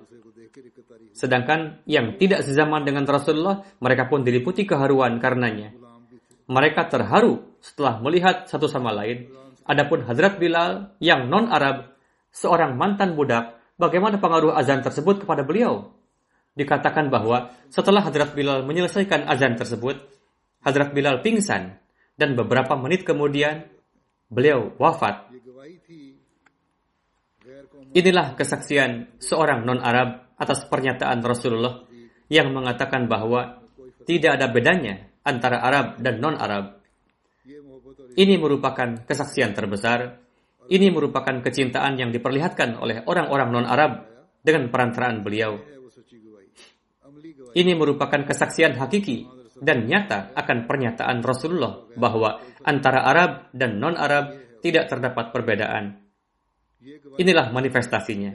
Sedangkan yang tidak sezaman dengan Rasulullah, mereka pun diliputi keharuan karenanya. Mereka terharu setelah melihat satu sama lain. Adapun Hazrat Bilal yang non-Arab, seorang mantan budak, bagaimana pengaruh azan tersebut kepada beliau? dikatakan bahwa setelah Hadrat Bilal menyelesaikan azan tersebut, Hadrat Bilal pingsan dan beberapa menit kemudian beliau wafat. Inilah kesaksian seorang non-Arab atas pernyataan Rasulullah yang mengatakan bahwa tidak ada bedanya antara Arab dan non-Arab. Ini merupakan kesaksian terbesar. Ini merupakan kecintaan yang diperlihatkan oleh orang-orang non-Arab dengan perantaraan beliau ini merupakan kesaksian hakiki dan nyata akan pernyataan Rasulullah bahwa antara Arab dan non-Arab tidak terdapat perbedaan. Inilah manifestasinya.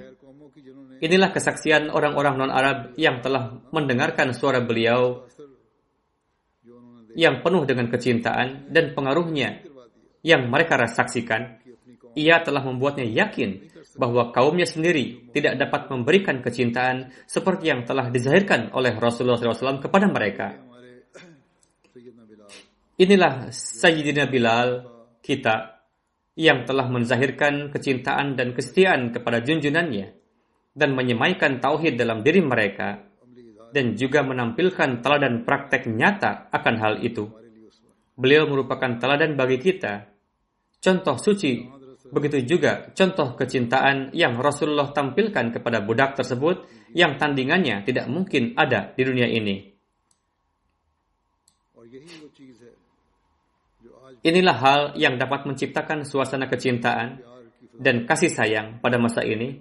Inilah kesaksian orang-orang non-Arab yang telah mendengarkan suara beliau yang penuh dengan kecintaan dan pengaruhnya yang mereka saksikan. Ia telah membuatnya yakin bahwa kaumnya sendiri tidak dapat memberikan kecintaan seperti yang telah dizahirkan oleh Rasulullah SAW kepada mereka. Inilah Sayyidina Bilal kita yang telah menzahirkan kecintaan dan kesetiaan kepada junjunannya dan menyemaikan tauhid dalam diri mereka dan juga menampilkan teladan praktek nyata akan hal itu. Beliau merupakan teladan bagi kita, contoh suci Begitu juga contoh kecintaan yang Rasulullah tampilkan kepada budak tersebut yang tandingannya tidak mungkin ada di dunia ini. Inilah hal yang dapat menciptakan suasana kecintaan dan kasih sayang pada masa ini,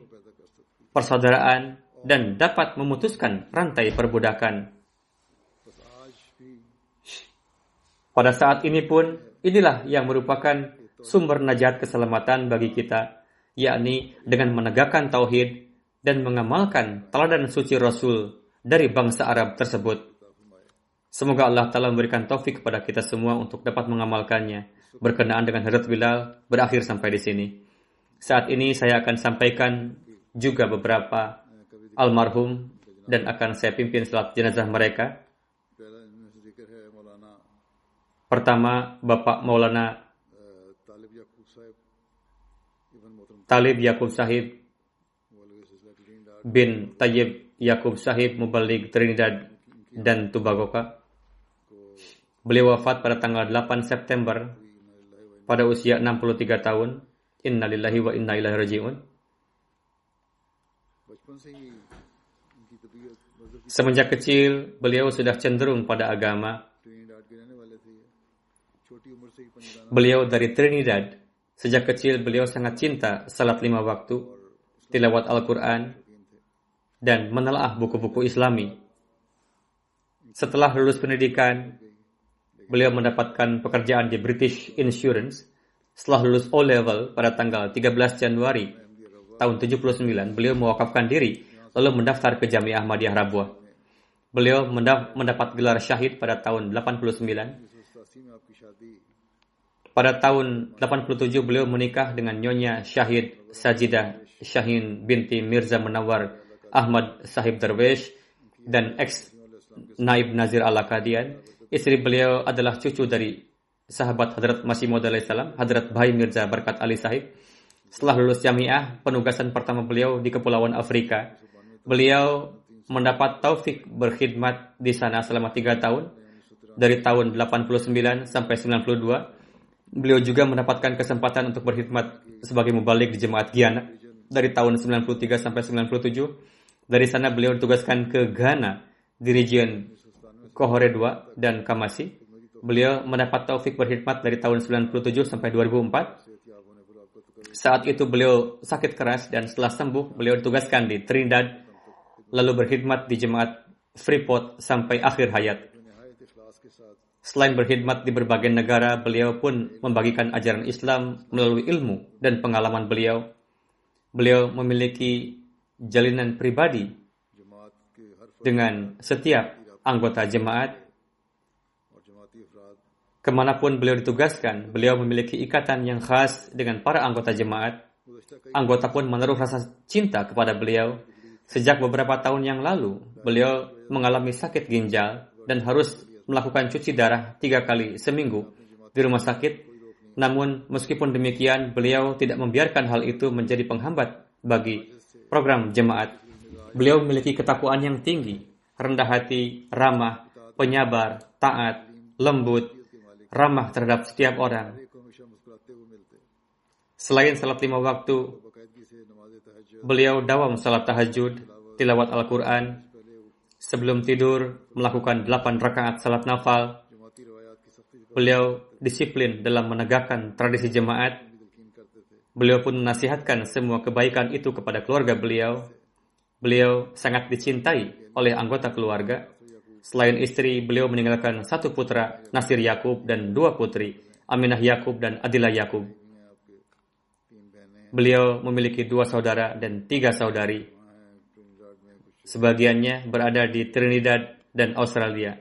persaudaraan, dan dapat memutuskan rantai perbudakan. Pada saat ini pun, inilah yang merupakan sumber najat keselamatan bagi kita, yakni dengan menegakkan tauhid dan mengamalkan teladan suci Rasul dari bangsa Arab tersebut. Semoga Allah Ta'ala memberikan taufik kepada kita semua untuk dapat mengamalkannya berkenaan dengan Hadrat Bilal berakhir sampai di sini. Saat ini saya akan sampaikan juga beberapa almarhum dan akan saya pimpin salat jenazah mereka. Pertama, Bapak Maulana Talib Yakub Sahib bin Tayyib Yakub Sahib Mubalik Trinidad dan Tobago. Beliau wafat pada tanggal 8 September pada usia 63 tahun. Innalillahi wa inna ilaihi raji'un. Semenjak kecil, beliau sudah cenderung pada agama. Beliau dari Trinidad Sejak kecil beliau sangat cinta salat lima waktu, tilawat Al-Quran, dan menelaah buku-buku islami. Setelah lulus pendidikan, beliau mendapatkan pekerjaan di British Insurance. Setelah lulus O-Level pada tanggal 13 Januari tahun 79, beliau mewakafkan diri lalu mendaftar ke Jamiah Ahmadiyah Rabuah. Beliau mendapat gelar syahid pada tahun 89 pada tahun 87 beliau menikah dengan Nyonya Syahid Sajidah Syahin binti Mirza Menawar Ahmad Sahib Darwish dan ex Naib Nazir al Kadian. Istri beliau adalah cucu dari sahabat Hadrat Masih Maud salam, Hadrat Bhai Mirza Barkat Ali Sahib. Setelah lulus jamiah, penugasan pertama beliau di Kepulauan Afrika. Beliau mendapat taufik berkhidmat di sana selama tiga tahun, dari tahun 89 sampai 92 Beliau juga mendapatkan kesempatan untuk berkhidmat sebagai mubalik di jemaat Giana dari tahun 93 sampai 97. Dari sana beliau ditugaskan ke Ghana di region Kohore 2 dan Kamasi. Beliau mendapat taufik berkhidmat dari tahun 97 sampai 2004. Saat itu beliau sakit keras dan setelah sembuh beliau ditugaskan di Trinidad lalu berkhidmat di jemaat Freeport sampai akhir hayat. Selain berkhidmat di berbagai negara, beliau pun membagikan ajaran Islam melalui ilmu dan pengalaman beliau. Beliau memiliki jalinan pribadi dengan setiap anggota jemaat. Ke mana pun beliau ditugaskan, beliau memiliki ikatan yang khas dengan para anggota jemaat. Anggota pun menaruh rasa cinta kepada beliau. Sejak beberapa tahun yang lalu, beliau mengalami sakit ginjal dan harus melakukan cuci darah tiga kali seminggu di rumah sakit. Namun, meskipun demikian, beliau tidak membiarkan hal itu menjadi penghambat bagi program jemaat. Beliau memiliki ketakwaan yang tinggi, rendah hati, ramah, penyabar, taat, lembut, ramah terhadap setiap orang. Selain salat lima waktu, beliau dawam salat tahajud, tilawat Al-Quran, sebelum tidur melakukan delapan rakaat salat nafal. Beliau disiplin dalam menegakkan tradisi jemaat. Beliau pun menasihatkan semua kebaikan itu kepada keluarga beliau. Beliau sangat dicintai oleh anggota keluarga. Selain istri, beliau meninggalkan satu putra, Nasir Yakub, dan dua putri, Aminah Yakub dan Adilah Yakub. Beliau memiliki dua saudara dan tiga saudari. Sebagiannya berada di Trinidad dan Australia.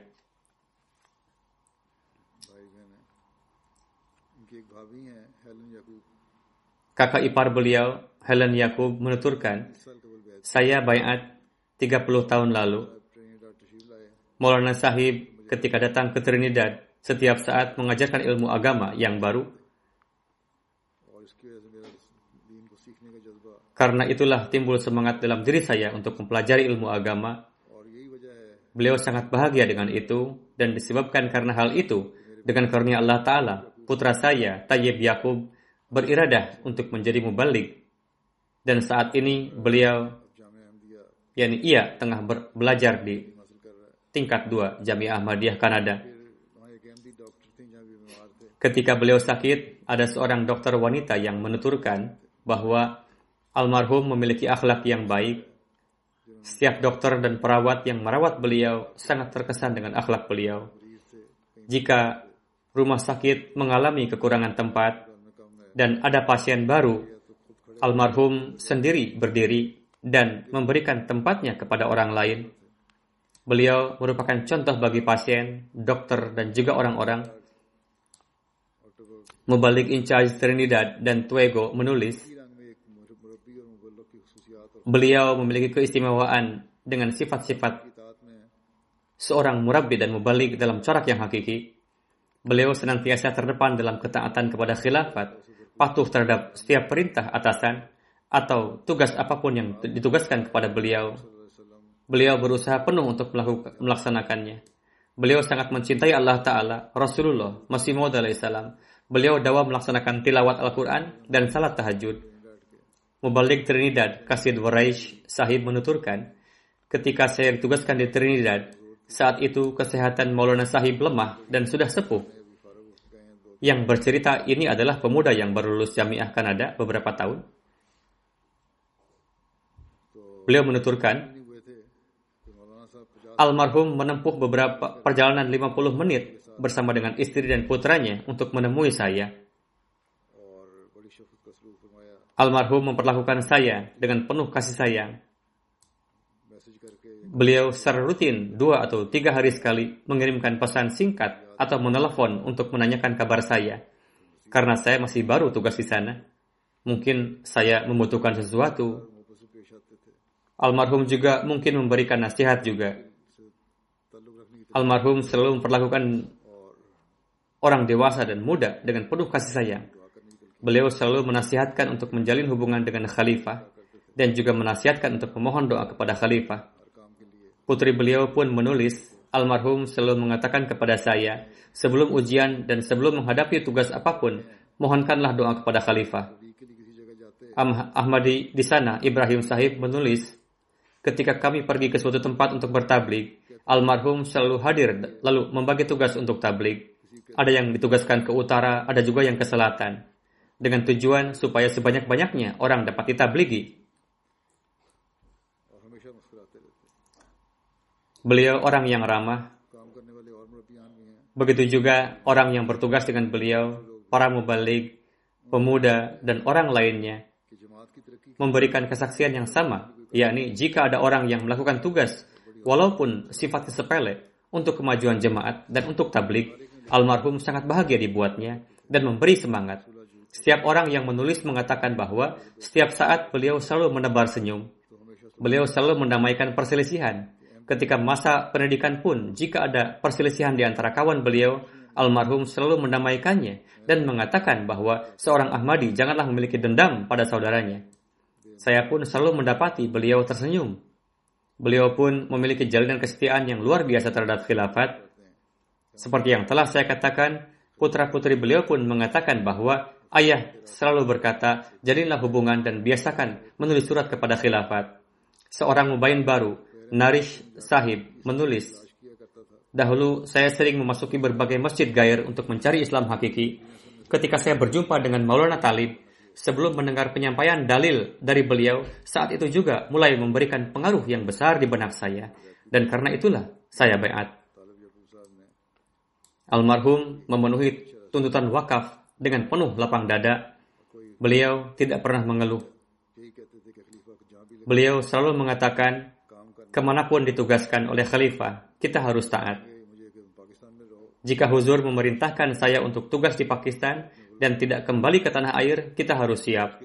Kakak ipar beliau, Helen Yakub, menuturkan, saya bayat 30 tahun lalu. Maulana Sahib ketika datang ke Trinidad, setiap saat mengajarkan ilmu agama yang baru. Karena itulah timbul semangat dalam diri saya untuk mempelajari ilmu agama. Beliau sangat bahagia dengan itu dan disebabkan karena hal itu, dengan karunia Allah Ta'ala, putra saya, Tayyib Yakub, beriradah untuk menjadi mubalik. Dan saat ini beliau, yakni ia tengah belajar di tingkat 2 Jamiah Ahmadiyah Kanada. Ketika beliau sakit, ada seorang dokter wanita yang menuturkan bahwa almarhum memiliki akhlak yang baik. Setiap dokter dan perawat yang merawat beliau sangat terkesan dengan akhlak beliau. Jika rumah sakit mengalami kekurangan tempat dan ada pasien baru, almarhum sendiri berdiri dan memberikan tempatnya kepada orang lain. Beliau merupakan contoh bagi pasien, dokter, dan juga orang-orang Mubalik in charge Trinidad dan Tuego menulis, beliau memiliki keistimewaan dengan sifat-sifat seorang murabbi dan mubalik dalam corak yang hakiki. Beliau senantiasa terdepan dalam ketaatan kepada khilafat, patuh terhadap setiap perintah atasan, atau tugas apa pun yang ditugaskan kepada beliau. Beliau berusaha penuh untuk melaksanakannya. Beliau sangat mencintai Allah Ta'ala, Rasulullah, Masih Maud Beliau dawa melaksanakan tilawat Al-Quran dan salat tahajud. Mubalik Trinidad, Kasid Waraish Sahib menuturkan, ketika saya ditugaskan di Trinidad, saat itu kesehatan Maulana Sahib lemah dan sudah sepuh. Yang bercerita ini adalah pemuda yang baru lulus Jamiah Kanada beberapa tahun. Beliau menuturkan, almarhum menempuh beberapa perjalanan 50 menit bersama dengan istri dan putranya untuk menemui saya. Almarhum memperlakukan saya dengan penuh kasih sayang. Beliau secara rutin dua atau tiga hari sekali mengirimkan pesan singkat atau menelepon untuk menanyakan kabar saya. Karena saya masih baru tugas di sana. Mungkin saya membutuhkan sesuatu. Almarhum juga mungkin memberikan nasihat juga. Almarhum selalu memperlakukan orang dewasa dan muda dengan penuh kasih sayang. Beliau selalu menasihatkan untuk menjalin hubungan dengan khalifah dan juga menasihatkan untuk memohon doa kepada khalifah. Putri beliau pun menulis, almarhum selalu mengatakan kepada saya, sebelum ujian dan sebelum menghadapi tugas apa pun, mohonkanlah doa kepada khalifah. Ahmadi di sana, Ibrahim Sahib menulis, ketika kami pergi ke suatu tempat untuk bertablik, almarhum selalu hadir lalu membagi tugas untuk tablik. Ada yang ditugaskan ke utara, ada juga yang ke selatan. Dengan tujuan supaya sebanyak-banyaknya orang dapat ditabligi. Beliau orang yang ramah. Begitu juga orang yang bertugas dengan beliau, para mubalik, pemuda, dan orang lainnya memberikan kesaksian yang sama, yakni jika ada orang yang melakukan tugas, walaupun sifatnya sepele, untuk kemajuan jemaat dan untuk tablik, Almarhum sangat bahagia dibuatnya dan memberi semangat. Setiap orang yang menulis mengatakan bahwa setiap saat beliau selalu menebar senyum. Beliau selalu mendamaikan perselisihan. Ketika masa pendidikan pun, jika ada perselisihan di antara kawan beliau, almarhum selalu mendamaikannya dan mengatakan bahwa seorang Ahmadi janganlah memiliki dendam pada saudaranya. Saya pun selalu mendapati beliau tersenyum. Beliau pun memiliki jalinan kesetiaan yang luar biasa terhadap khilafat seperti yang telah saya katakan, putra-putri beliau pun mengatakan bahwa ayah selalu berkata, jadilah hubungan dan biasakan menulis surat kepada khilafat. Seorang mubayin baru, Narish Sahib, menulis, Dahulu saya sering memasuki berbagai masjid gair untuk mencari Islam hakiki. Ketika saya berjumpa dengan Maulana Talib, sebelum mendengar penyampaian dalil dari beliau, saat itu juga mulai memberikan pengaruh yang besar di benak saya. Dan karena itulah saya bayat. Almarhum memenuhi tuntutan wakaf dengan penuh lapang dada. Beliau tidak pernah mengeluh. Beliau selalu mengatakan, ke mana pun ditugaskan oleh khalifah, kita harus taat. Jika Huzur memerintahkan saya untuk tugas di Pakistan dan tidak kembali ke tanah air, kita harus siap.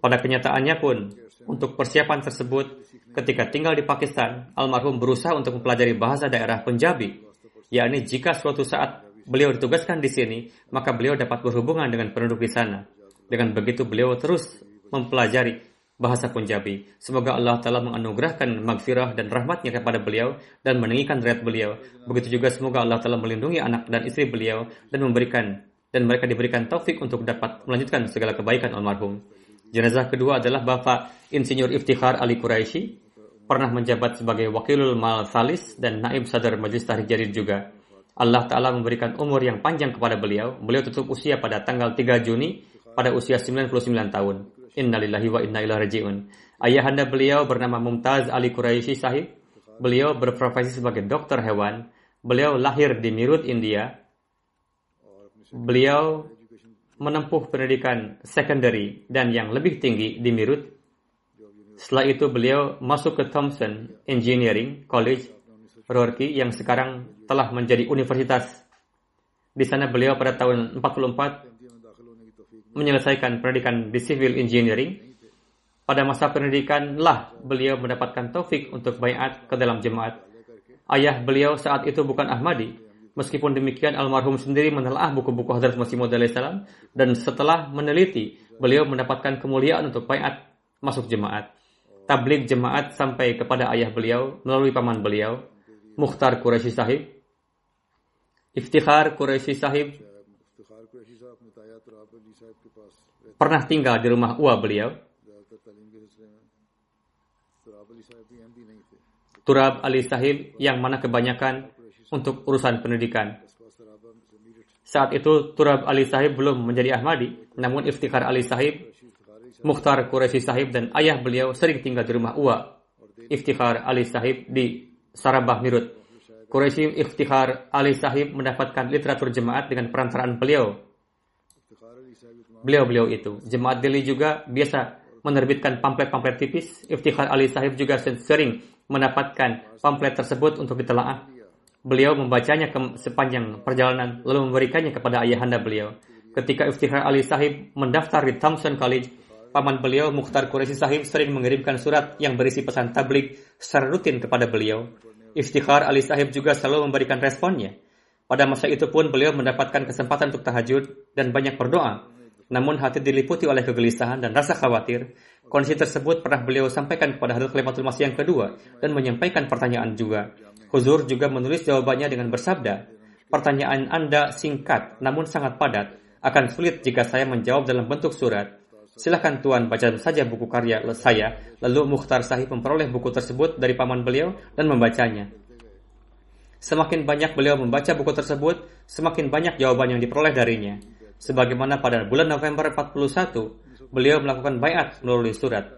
Pada kenyataannya pun, untuk persiapan tersebut, ketika tinggal di Pakistan, almarhum berusaha untuk mempelajari bahasa daerah Punjabi yakni jika suatu saat beliau ditugaskan di sini, maka beliau dapat berhubungan dengan penduduk di sana. Dengan begitu beliau terus mempelajari bahasa Punjabi. Semoga Allah Ta'ala menganugerahkan magfirah dan rahmatnya kepada beliau dan meninggikan derajat beliau. Begitu juga semoga Allah Ta'ala melindungi anak dan istri beliau dan memberikan dan mereka diberikan taufik untuk dapat melanjutkan segala kebaikan almarhum. Jenazah kedua adalah Bapak Insinyur Iftikhar Ali Quraisy, pernah menjabat sebagai Wakilul Mal Salis dan Naib Sadar Majelis Tahrir Jadid juga. Allah Ta'ala memberikan umur yang panjang kepada beliau. Beliau tutup usia pada tanggal 3 Juni pada usia 99 tahun. Innalillahi wa inna ilaihi raji'un. Ayahanda beliau bernama Mumtaz Ali Quraisy Sahib. Beliau berprofesi sebagai dokter hewan. Beliau lahir di Mirut, India. Beliau menempuh pendidikan secondary dan yang lebih tinggi di Mirut. Setelah itu beliau masuk ke Thompson Engineering College, Roorkee yang sekarang telah menjadi universitas. Di sana beliau pada tahun 44 menyelesaikan pendidikan di civil engineering. Pada masa pendidikan lah beliau mendapatkan taufik untuk bayat ke dalam jemaat. Ayah beliau saat itu bukan Ahmadi. Meskipun demikian almarhum sendiri menelaah buku-buku Hadrat Masih Maud dan setelah meneliti beliau mendapatkan kemuliaan untuk bayat masuk jemaat tablik jemaat sampai kepada ayah beliau melalui paman beliau, Mukhtar Quraisy Sahib. Iftikhar Quraisy Sahib pernah tinggal di rumah Ua beliau. Turab Ali Sahib yang mana kebanyakan untuk urusan pendidikan. Saat itu Turab Ali Sahib belum menjadi Ahmadi, namun Iftikhar Ali Sahib Mukhtar Quraisy Sahib dan ayah beliau sering tinggal di rumah Uwa Iftikhar Ali Sahib di Sarabah Mirut. Quraisy Iftikhar Ali Sahib mendapatkan literatur jemaat dengan perantaraan beliau. Beliau-beliau itu. Jemaat Delhi juga biasa menerbitkan pamflet-pamflet tipis. Iftikhar Ali Sahib juga sering mendapatkan pamflet tersebut untuk ditelaah. Beliau membacanya ke sepanjang perjalanan lalu memberikannya kepada ayahanda beliau. Ketika Iftikhar Ali Sahib mendaftar di Thompson College, paman beliau Mukhtar Quraisy Sahib sering mengirimkan surat yang berisi pesan tablik secara rutin kepada beliau. Iftikhar Ali Sahib juga selalu memberikan responnya. Pada masa itu pun beliau mendapatkan kesempatan untuk tahajud dan banyak berdoa. Namun hati diliputi oleh kegelisahan dan rasa khawatir. Kondisi tersebut pernah beliau sampaikan kepada Hadrat Khalifatul Masih yang kedua dan menyampaikan pertanyaan juga. Huzur juga menulis jawabannya dengan bersabda, Pertanyaan Anda singkat namun sangat padat. Akan sulit jika saya menjawab dalam bentuk surat. Silahkan Tuan baca saja buku karya saya. Lalu Mukhtar Sahib memperoleh buku tersebut dari paman beliau dan membacanya. Semakin banyak beliau membaca buku tersebut, semakin banyak jawaban yang diperoleh darinya. Sebagaimana pada bulan November 41, beliau melakukan bayat melalui surat.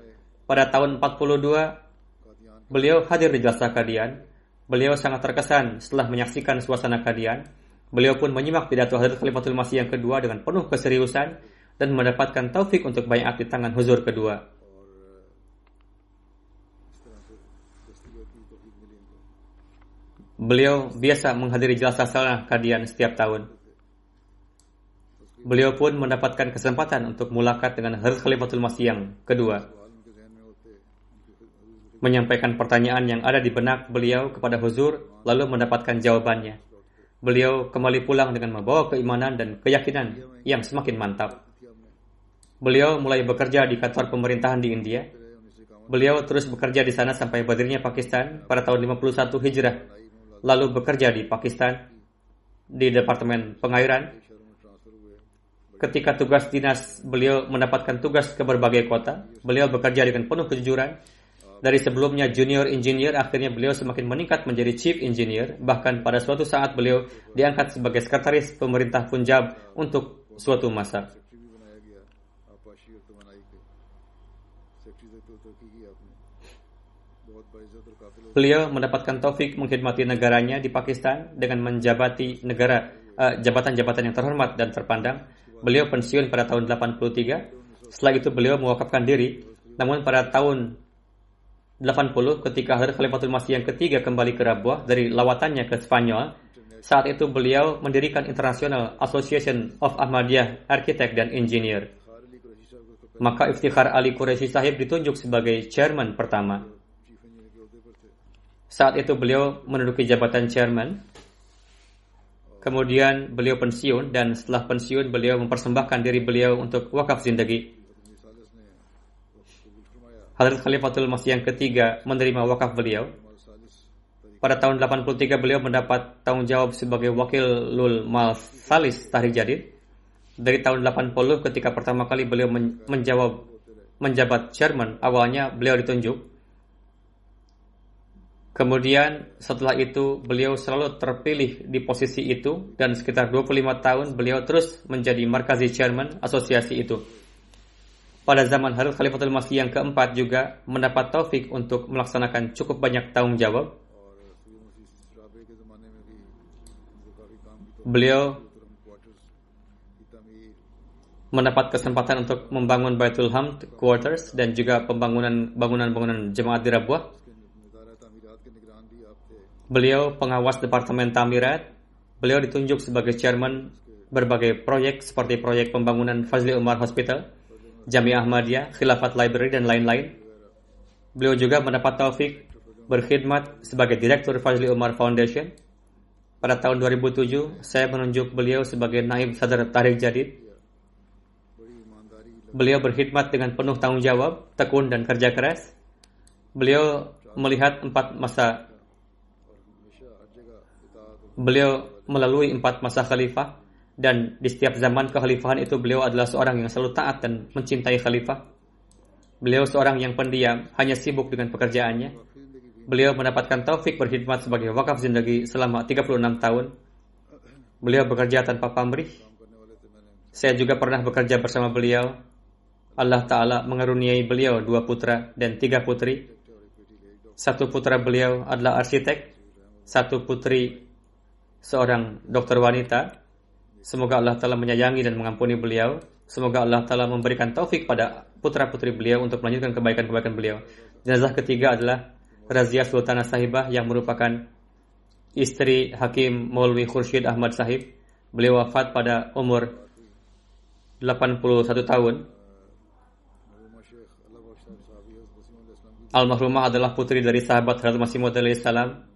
Pada tahun 42, beliau hadir di jasa Kadian. Beliau sangat terkesan setelah menyaksikan suasana Kadian. Beliau pun menyimak pidato Hadrat Khalifatul Masih yang kedua dengan penuh keseriusan dan mendapatkan taufik untuk bayat di tangan huzur kedua. Beliau biasa menghadiri jalsa salah Kadian setiap tahun. Beliau pun mendapatkan kesempatan untuk mulakat dengan Hadrat Khalifatul Masih yang kedua. Menyampaikan pertanyaan yang ada di benak beliau kepada huzur, lalu mendapatkan jawabannya. Beliau kembali pulang dengan membawa keimanan dan keyakinan yang semakin mantap. Beliau mulai bekerja di kantor pemerintahan di India. Beliau terus bekerja di sana sampai berdirinya Pakistan pada tahun 51 Hijrah. Lalu bekerja di Pakistan di Departemen Pengairan. Ketika tugas dinas beliau mendapatkan tugas ke berbagai kota, beliau bekerja dengan penuh kejujuran. Dari sebelumnya junior engineer, akhirnya beliau semakin meningkat menjadi chief engineer. Bahkan pada suatu saat beliau diangkat sebagai sekretaris pemerintah Punjab untuk suatu masa. beliau mendapatkan taufik mengkhidmati negaranya di Pakistan dengan menjabati negara eh, jabatan-jabatan uh, yang terhormat dan terpandang. Beliau pensiun pada tahun 83. Setelah itu beliau mewakafkan diri. Namun pada tahun 80 ketika Hadrat Khalifatul Masih yang ketiga kembali ke Rabuah dari lawatannya ke Spanyol, saat itu beliau mendirikan International Association of Ahmadiyah Architect dan Engineer. Maka Iftikhar Ali Quraisy Sahib ditunjuk sebagai chairman pertama. Saat itu beliau menduduki jabatan chairman. Kemudian beliau pensiun dan setelah pensiun beliau mempersembahkan diri beliau untuk wakaf zindagi. Hadrat Khalifatul Masih yang ketiga menerima wakaf beliau. Pada tahun 83 beliau mendapat tanggung jawab sebagai wakil Lul Mal Salis Tahrir Jadid. Dari tahun 80 ketika pertama kali beliau menjawab menjabat chairman, awalnya beliau ditunjuk Kemudian setelah itu beliau selalu terpilih di posisi itu dan sekitar 25 tahun beliau terus menjadi markazi chairman asosiasi itu. Pada zaman Harun Khalifatul Masih yang keempat juga mendapat taufik untuk melaksanakan cukup banyak tanggung jawab. Beliau mendapat kesempatan untuk membangun Baitul Hamd Quarters dan juga pembangunan bangunan-bangunan jemaat di Rabuah Beliau pengawas Departemen Tamirat. Beliau ditunjuk sebagai chairman berbagai proyek seperti proyek pembangunan Fazli Umar Hospital, Jami Ahmadiyah, Khilafat Library, dan lain-lain. Beliau juga mendapat taufik berkhidmat sebagai Direktur Fazli Umar Foundation. Pada tahun 2007, saya menunjuk beliau sebagai Naib Sadar tarik Jadid. Beliau berkhidmat dengan penuh tanggung jawab, tekun, dan kerja keras. Beliau melihat empat masa beliau melalui empat masa khalifah dan di setiap zaman kekhalifahan itu beliau adalah seorang yang selalu taat dan mencintai khalifah. Beliau seorang yang pendiam, hanya sibuk dengan pekerjaannya. Beliau mendapatkan taufik berkhidmat sebagai wakaf zindagi selama 36 tahun. Beliau bekerja tanpa pamrih. Saya juga pernah bekerja bersama beliau. Allah Ta'ala mengeruniai beliau dua putra dan tiga putri. Satu putra beliau adalah arsitek, satu putri seorang dokter wanita. Semoga Allah telah menyayangi dan mengampuni beliau. Semoga Allah telah memberikan taufik pada putra-putri beliau untuk melanjutkan kebaikan-kebaikan beliau. Jenazah ketiga adalah Razia Sultana Sahibah yang merupakan istri Hakim Maulwi Khursyid Ahmad Sahib. Beliau wafat pada umur 81 tahun. Almarhumah adalah putri dari sahabat Hazrat Masih Maud salam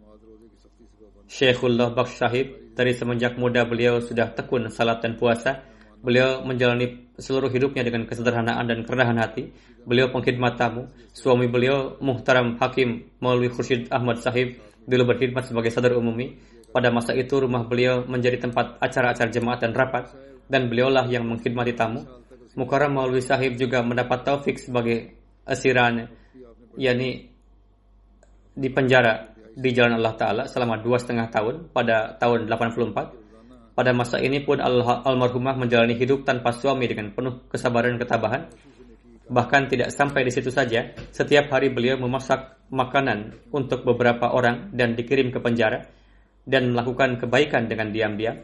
Syekhullah Baksh Sahib dari semenjak muda beliau sudah tekun salat dan puasa. Beliau menjalani seluruh hidupnya dengan kesederhanaan dan kerendahan hati. Beliau pengkhidmat tamu. Suami beliau Muhtaram Hakim Maulwi Khursyid Ahmad Sahib dulu berkhidmat sebagai sadar umumi. Pada masa itu rumah beliau menjadi tempat acara-acara jemaat dan rapat dan beliaulah yang mengkhidmati tamu. Mukarram Maulwi Sahib juga mendapat taufik sebagai asiran yakni di penjara di jalan Allah Ta'ala selama dua setengah tahun pada tahun 84. Pada masa ini pun almarhumah menjalani hidup tanpa suami dengan penuh kesabaran dan ketabahan. Bahkan tidak sampai di situ saja, setiap hari beliau memasak makanan untuk beberapa orang dan dikirim ke penjara dan melakukan kebaikan dengan diam-diam.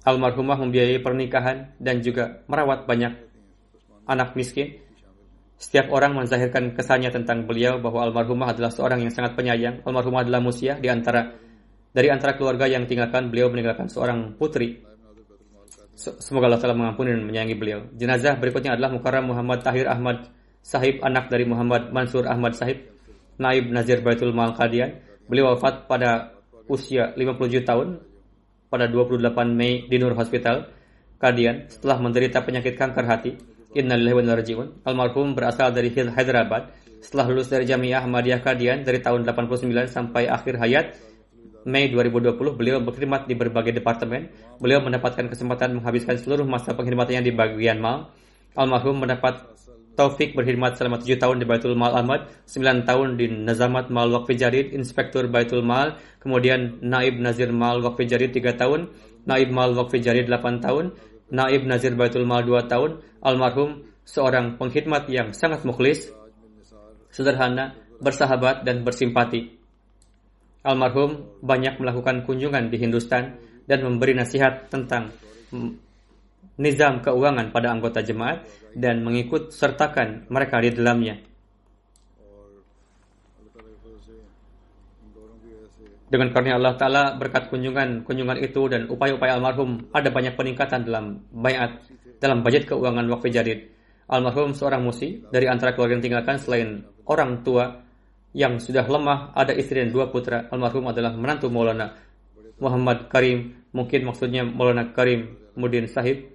Almarhumah membiayai pernikahan dan juga merawat banyak anak miskin setiap orang menzahirkan kesannya tentang beliau bahwa almarhumah adalah seorang yang sangat penyayang. Almarhumah adalah musia di antara dari antara keluarga yang tinggalkan beliau meninggalkan seorang putri. Se- Semoga Allah Taala mengampuni dan menyayangi beliau. Jenazah berikutnya adalah Mukarram Muhammad Tahir Ahmad Sahib, anak dari Muhammad Mansur Ahmad Sahib, Naib Nazir Baitul Mal Qadian. Beliau wafat pada usia 57 tahun pada 28 Mei di Nur Hospital, Kadian, setelah menderita penyakit kanker hati. Innalillahi wa raji'un. Almarhum berasal dari Hyd- Hyderabad. Setelah lulus dari Jamiah Ahmadiyah Kadian dari tahun 89 sampai akhir hayat, Mei 2020, beliau berkhidmat di berbagai departemen. Beliau mendapatkan kesempatan menghabiskan seluruh masa pengkhidmatannya di bagian mal. Almarhum mendapat taufik berkhidmat selama 7 tahun di Baitul Mal Ahmad, 9 tahun di Nazamat Mal Waqfi Jarid, Inspektur Baitul Mal, kemudian Naib Nazir Mal Waqfi Jarid 3 tahun, Naib Mal Waqfi Jarid 8 tahun, Naib Nazir Baitul Mal 2 tahun. Almarhum seorang pengkhidmat yang sangat mukhlis, sederhana, bersahabat, dan bersimpati. Almarhum banyak melakukan kunjungan di Hindustan dan memberi nasihat tentang nizam keuangan pada anggota jemaat dan mengikut sertakan mereka di dalamnya. Dengan karunia Allah Ta'ala berkat kunjungan kunjungan itu dan upaya-upaya almarhum ada banyak peningkatan dalam bayat dalam budget keuangan wakfi jadid. Almarhum seorang musi dari antara keluarga yang tinggalkan selain orang tua yang sudah lemah ada istri dan dua putra. Almarhum adalah menantu Maulana Muhammad Karim mungkin maksudnya Maulana Karim Mudin Sahib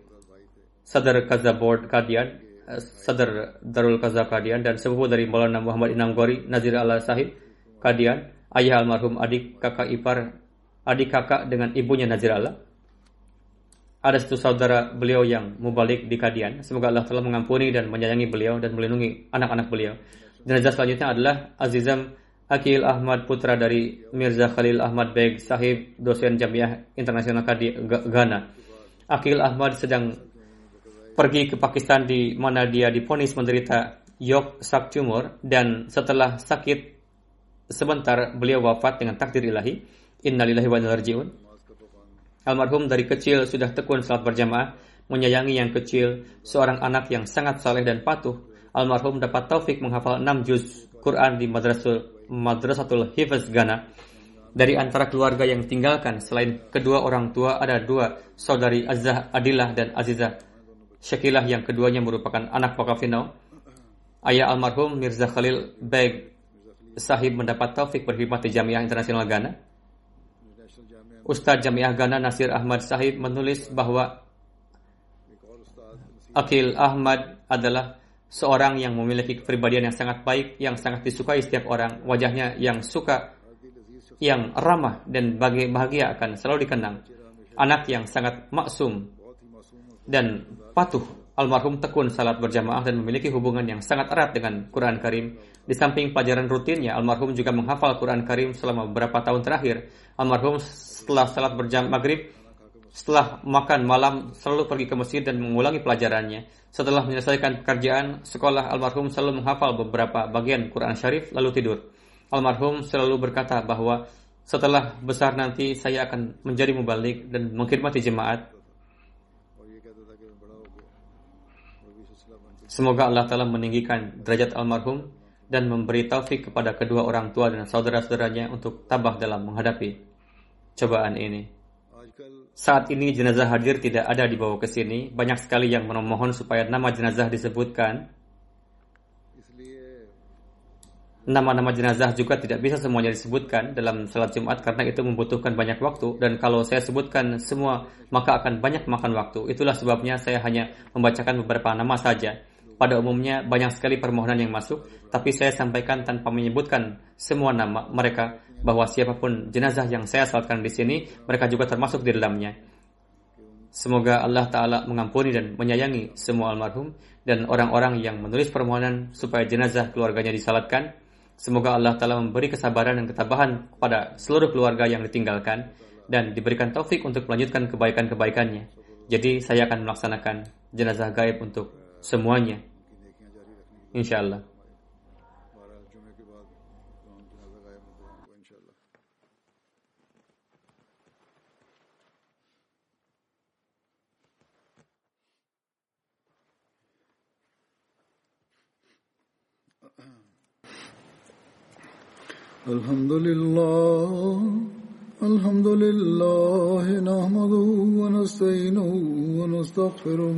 Sadar Kaza Board Kadian eh, Sadar Darul Kaza Kadian dan sepupu dari Maulana Muhammad Inam Gori Nazir Allah Sahib Kadian ayah almarhum adik kakak ipar adik kakak dengan ibunya Nazir Allah. Ada satu saudara beliau yang mubalik di Kadian. Semoga Allah telah mengampuni dan menyayangi beliau dan melindungi anak-anak beliau. Jenazah selanjutnya adalah Azizam Akil Ahmad putra dari Mirza Khalil Ahmad Beg Sahib dosen Jamiah Internasional Ghana. Akil Ahmad sedang pergi ke Pakistan di mana dia diponis menderita yok sak tumor dan setelah sakit sebentar beliau wafat dengan takdir ilahi. Innalillahi wa. Almarhum dari kecil sudah tekun salat berjamaah, menyayangi yang kecil, seorang anak yang sangat saleh dan patuh. Almarhum dapat taufik menghafal 6 juz Quran di Madrasul Madrasatul Hifz Ghana. Dari antara keluarga yang tinggalkan, selain kedua orang tua, ada dua saudari Azah Adillah dan Azizah Syakilah yang keduanya merupakan anak Wakafino. Ayah almarhum Mirza Khalil Beg Sahib mendapat taufik berkhidmat di Jamiah Internasional Ghana. Ustadz Jamiah Ghana Nasir Ahmad Sahib menulis bahwa Akil Ahmad adalah seorang yang memiliki kepribadian yang sangat baik, yang sangat disukai setiap orang. Wajahnya yang suka, yang ramah dan bahagia akan selalu dikenang. Anak yang sangat maksum dan patuh Almarhum tekun salat berjamaah dan memiliki hubungan yang sangat erat dengan Quran Karim. Di samping pelajaran rutinnya, almarhum juga menghafal Quran Karim selama beberapa tahun terakhir. Almarhum setelah salat berjamaah maghrib, setelah makan malam selalu pergi ke masjid dan mengulangi pelajarannya. Setelah menyelesaikan pekerjaan sekolah, almarhum selalu menghafal beberapa bagian Quran Syarif lalu tidur. Almarhum selalu berkata bahwa setelah besar nanti saya akan menjadi mubalik dan mengkhidmati jemaat Semoga Allah Ta'ala meninggikan derajat almarhum dan memberi taufik kepada kedua orang tua dan saudara-saudaranya untuk tabah dalam menghadapi cobaan ini. Saat ini jenazah hadir tidak ada dibawa ke sini. Banyak sekali yang memohon supaya nama jenazah disebutkan. Nama-nama jenazah juga tidak bisa semuanya disebutkan dalam salat Jumat karena itu membutuhkan banyak waktu dan kalau saya sebutkan semua maka akan banyak makan waktu. Itulah sebabnya saya hanya membacakan beberapa nama saja. Pada umumnya banyak sekali permohonan yang masuk, tapi saya sampaikan tanpa menyebutkan semua nama mereka bahwa siapa pun jenazah yang saya salatkan di sini, mereka juga termasuk di dalamnya. Semoga Allah Ta'ala mengampuni dan menyayangi semua almarhum dan orang-orang yang menulis permohonan supaya jenazah keluarganya disalatkan. Semoga Allah Ta'ala memberi kesabaran dan ketabahan kepada seluruh keluarga yang ditinggalkan dan diberikan taufik untuk melanjutkan kebaikan-kebaikannya. Jadi saya akan melaksanakan jenazah gaib untuk semuanya. Insya Allah. الحمد لله الحمد لله نحمده ونستعينه ونستغفره